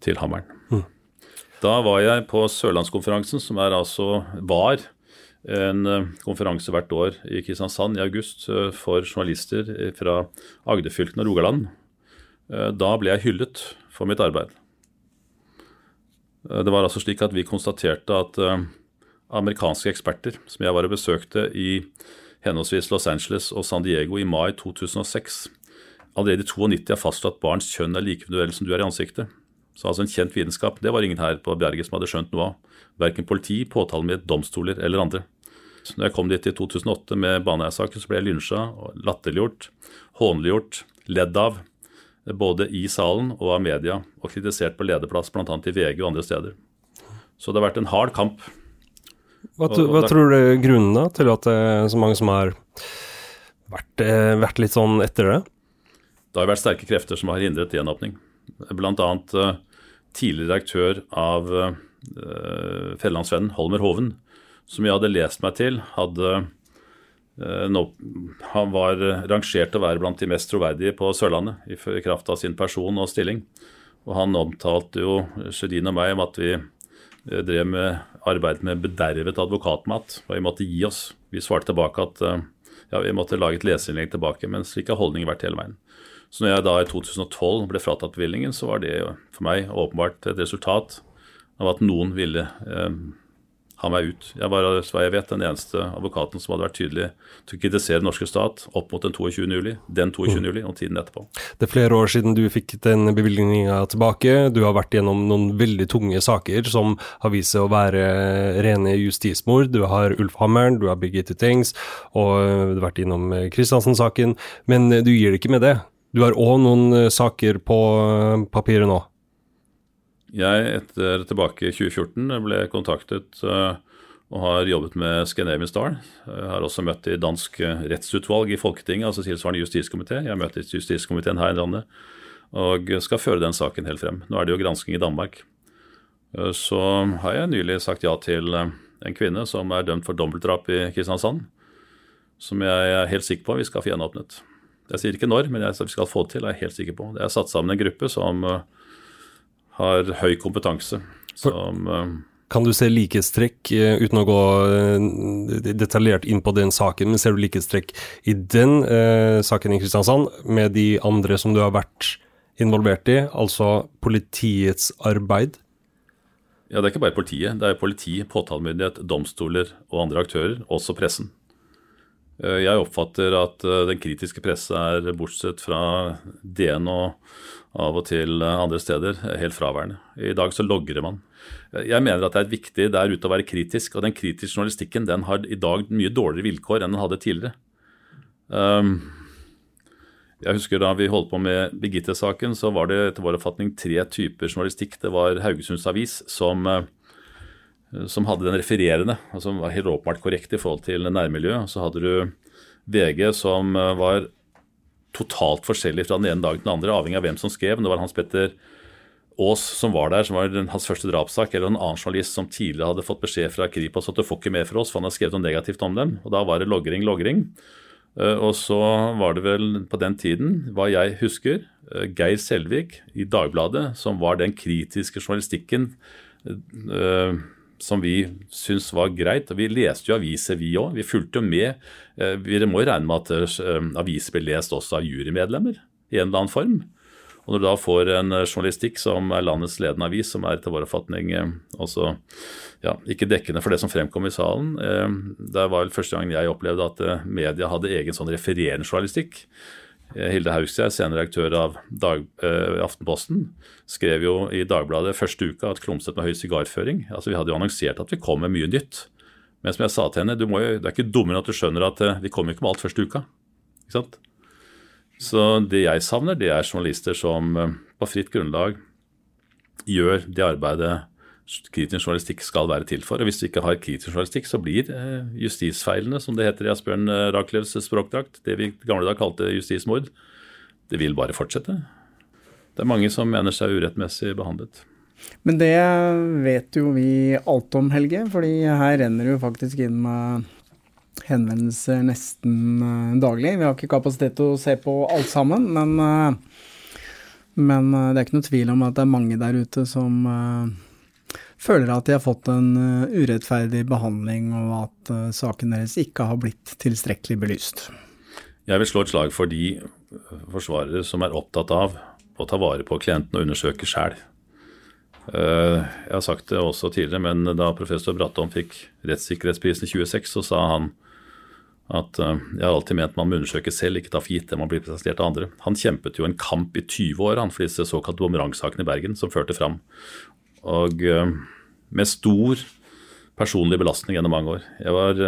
til Hammeren. Da var jeg på Sørlandskonferansen, som er altså var en eh, konferanse hvert år i Kristiansand i august eh, for journalister fra Agderfylkene og Rogaland. Eh, Da ble jeg hyllet for mitt arbeid. Det var altså slik at vi konstaterte at amerikanske eksperter som jeg var og besøkte i henholdsvis Los Angeles og San Diego i mai 2006, allerede i 92 har fastslått at barns kjønn er like individuelt som du er i ansiktet. Så altså en kjent vitenskap, det var ingen her på Bjerget som hadde skjønt noe av. Verken politi, påtalemyndighet, domstoler eller andre. Så når jeg kom dit i 2008 med Baneheia-saken, så ble jeg lynsja, latterliggjort, hånliggjort, ledd av. Både i salen og av media, og kritisert på lederplass bl.a. i VG og andre steder. Så det har vært en hard kamp. Hva, Og- og hva det- tror du er grunnen da, til at det er så mange som har vært, eh, vært litt sånn etter det? Det har vært sterke krefter som har hindret gjenåpning. Annet eh, tidligere redaktør av uh, Fjellandsvennen, Holmer Hoven, som jeg hadde lest meg til, hadde eh, nå, Han var eh, rangert til å være blant de mest troverdige på Sørlandet i, kraft av sin person og stilling. Og han omtalte jo Sjødin og meg om at vi eh, drev med arbeid med bedervet advokatmat, og vi måtte gi oss. Vi svarte tilbake at eh, ja, vi måtte lage et leserinnlegg tilbake, men slik har holdningen vært hele veien. Så når jeg da i 2012 ble fratatt bevilgningen, så var det for meg åpenbart et resultat av at noen ville eh, ha meg ut. Jeg var, så jeg vet, den eneste advokaten som hadde vært tydelig til å kritisere den norske stat opp mot den 22. juli, den 22. juli og tiden etterpå. Det er flere år siden du fikk den bevilgninga tilbake. Du har vært gjennom noen veldig tunge saker som har vist seg å være rene justismord. Du har Ulf Hammeren, du har Birgitte Tengs, og du har vært innom Kristiansen-saken. Men du gir det ikke med det. Du har òg noen eh, saker på eh, papiret nå. Jeg, etter tilbake i 2014, ble kontaktet eh, og har jobbet med Scandinavian Star. Jeg har også møtt i dansk rettsutvalg i Folketinget, altså tilsvarende justiskomité. Jeg har møtt i justiskomiteen her i landet og skal føre den saken helt frem. Nå er det jo gransking i Danmark. Så har jeg nylig sagt ja til en kvinne som er dømt for dobbeltdrap i Kristiansand. Som jeg er helt sikker på vi skal få gjenåpnet. Jeg sier ikke når, men jeg, vi skal få det til, er jeg helt sikker på. Det er satt sammen en gruppe som har høy kompetanse. Som kan du se likhetstrekk, uten å gå detaljert inn på den saken, men ser du likhetstrekk i den saken i Kristiansand med de andre som du har vært involvert i, altså politiets arbeid? Ja, Det er ikke bare politiet. Det er politi, påtalemyndighet, domstoler og andre aktører, også pressen. Jeg oppfatter at den kritiske presse er, bortsett fra DN og av og til andre steder, helt fraværende. I dag så logrer man. Jeg mener at det er viktig der ute å være kritisk, og den kritiske journalistikken den har i dag mye dårligere vilkår enn den hadde tidligere. Um, jeg husker Da vi holdt på med Birgitte-saken, så var det etter vår oppfatning tre typer journalistikk. Det var Haugesunds Avis som, som hadde den refererende, og som var helt åpenbart korrekt i forhold til nærmiljøet. Så hadde du VG som var totalt forskjellig fra den ene dagen til den andre, avhengig av hvem som skrev. Det var Hans Petter Aas som var der, som var hans første drapssak, eller en annen journalist som tidligere hadde fått beskjed fra Kripos at du får ikke mer for oss, for han har skrevet noe negativt om dem. Og da var det logring, logring. Og så var det vel på den tiden, hva jeg husker, Geir Selvik i Dagbladet, som var den kritiske journalistikken som vi syntes var greit. Vi leste jo aviser, vi òg. Vi fulgte jo med. Vi må jo regne med at aviser ble lest også av jurymedlemmer i en eller annen form. Og når du da får en journalistikk som er landets ledende avis, som er etter vår oppfatning også ja, ikke dekkende for det som fremkom i salen Det var vel første gang jeg opplevde at media hadde egen sånn refererende journalistikk. Hilde Haugstad, senere redaktør av Dag, eh, Aftenposten, skrev jo i Dagbladet første uka at Klomsæt med høy sigarføring. Altså Vi hadde jo annonsert at vi kom med mye nytt. Men som jeg sa til henne, du jo, det er ikke dummere at du skjønner at vi kommer ikke med alt første uka. Ikke sant? Så det jeg savner, det er journalister som på fritt grunnlag gjør det arbeidet kritisk journalistikk skal være til for. Og Hvis du ikke har kritisk journalistikk, så blir justisfeilene, som det heter i Asbjørn Raklevs språkdrakt, det vi gamle da kalte justismord, det vil bare fortsette. Det er mange som mener seg urettmessig behandlet. Men det vet jo vi alt om, Helge, fordi her renner det jo faktisk inn med henvendelser nesten daglig. Vi har ikke kapasitet til å se på alt sammen, men, men det er ikke noe tvil om at det er mange der ute som føler at de har fått en urettferdig behandling, og at saken deres ikke har blitt tilstrekkelig belyst. Jeg vil slå et slag for de forsvarere som er opptatt av å ta vare på klienten og undersøke sjæl. Jeg har sagt det også tidligere, men da professor Bratton fikk rettssikkerhetsprisen i 26, så sa han at jeg har alltid ment man må undersøke selv, ikke ta for gitt det man blir presentert av andre. Han kjempet jo en kamp i 20 år han, for disse såkalte bumerangsakene i Bergen, som førte fram. Og med stor personlig belastning gjennom mange år. Jeg, var,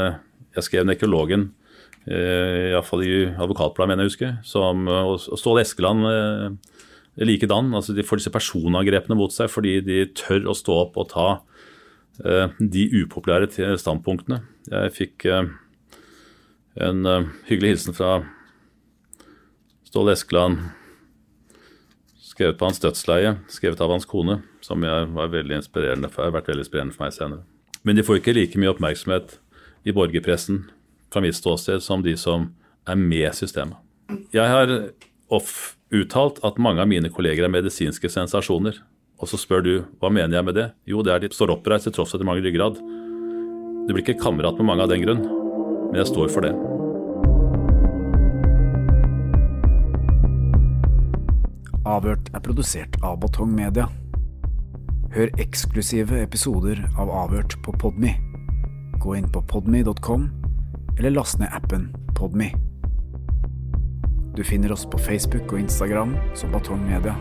jeg skrev nekrologen, iallfall i Advokatbladet, mener jeg husker, som, og Ståle Eskeland likedan. altså De får disse personangrepene mot seg fordi de tør å stå opp og ta de upopulære standpunktene. Jeg fikk en hyggelig hilsen fra Ståle Eskeland, skrevet på hans dødsleie, skrevet av hans kone, som jeg var veldig inspirerende for, har vært veldig inspirerende for meg senere. Men de får ikke like mye oppmerksomhet i borgerpressen fra mitt ståsted som de som er med systemet. Jeg har off uttalt at mange av mine kolleger er medisinske sensasjoner. Og så spør du hva mener jeg med det? Jo, det er de står oppreist til tross for at de mangler ryggrad. Du blir ikke kamerat med mange av den grunn, men jeg står for det. Avhørt er produsert av Batong Media. Hør eksklusive episoder av Avhørt på Podme. Gå inn på podme.com, eller last ned appen Podme. Du finner oss på Facebook og Instagram som Batong Media.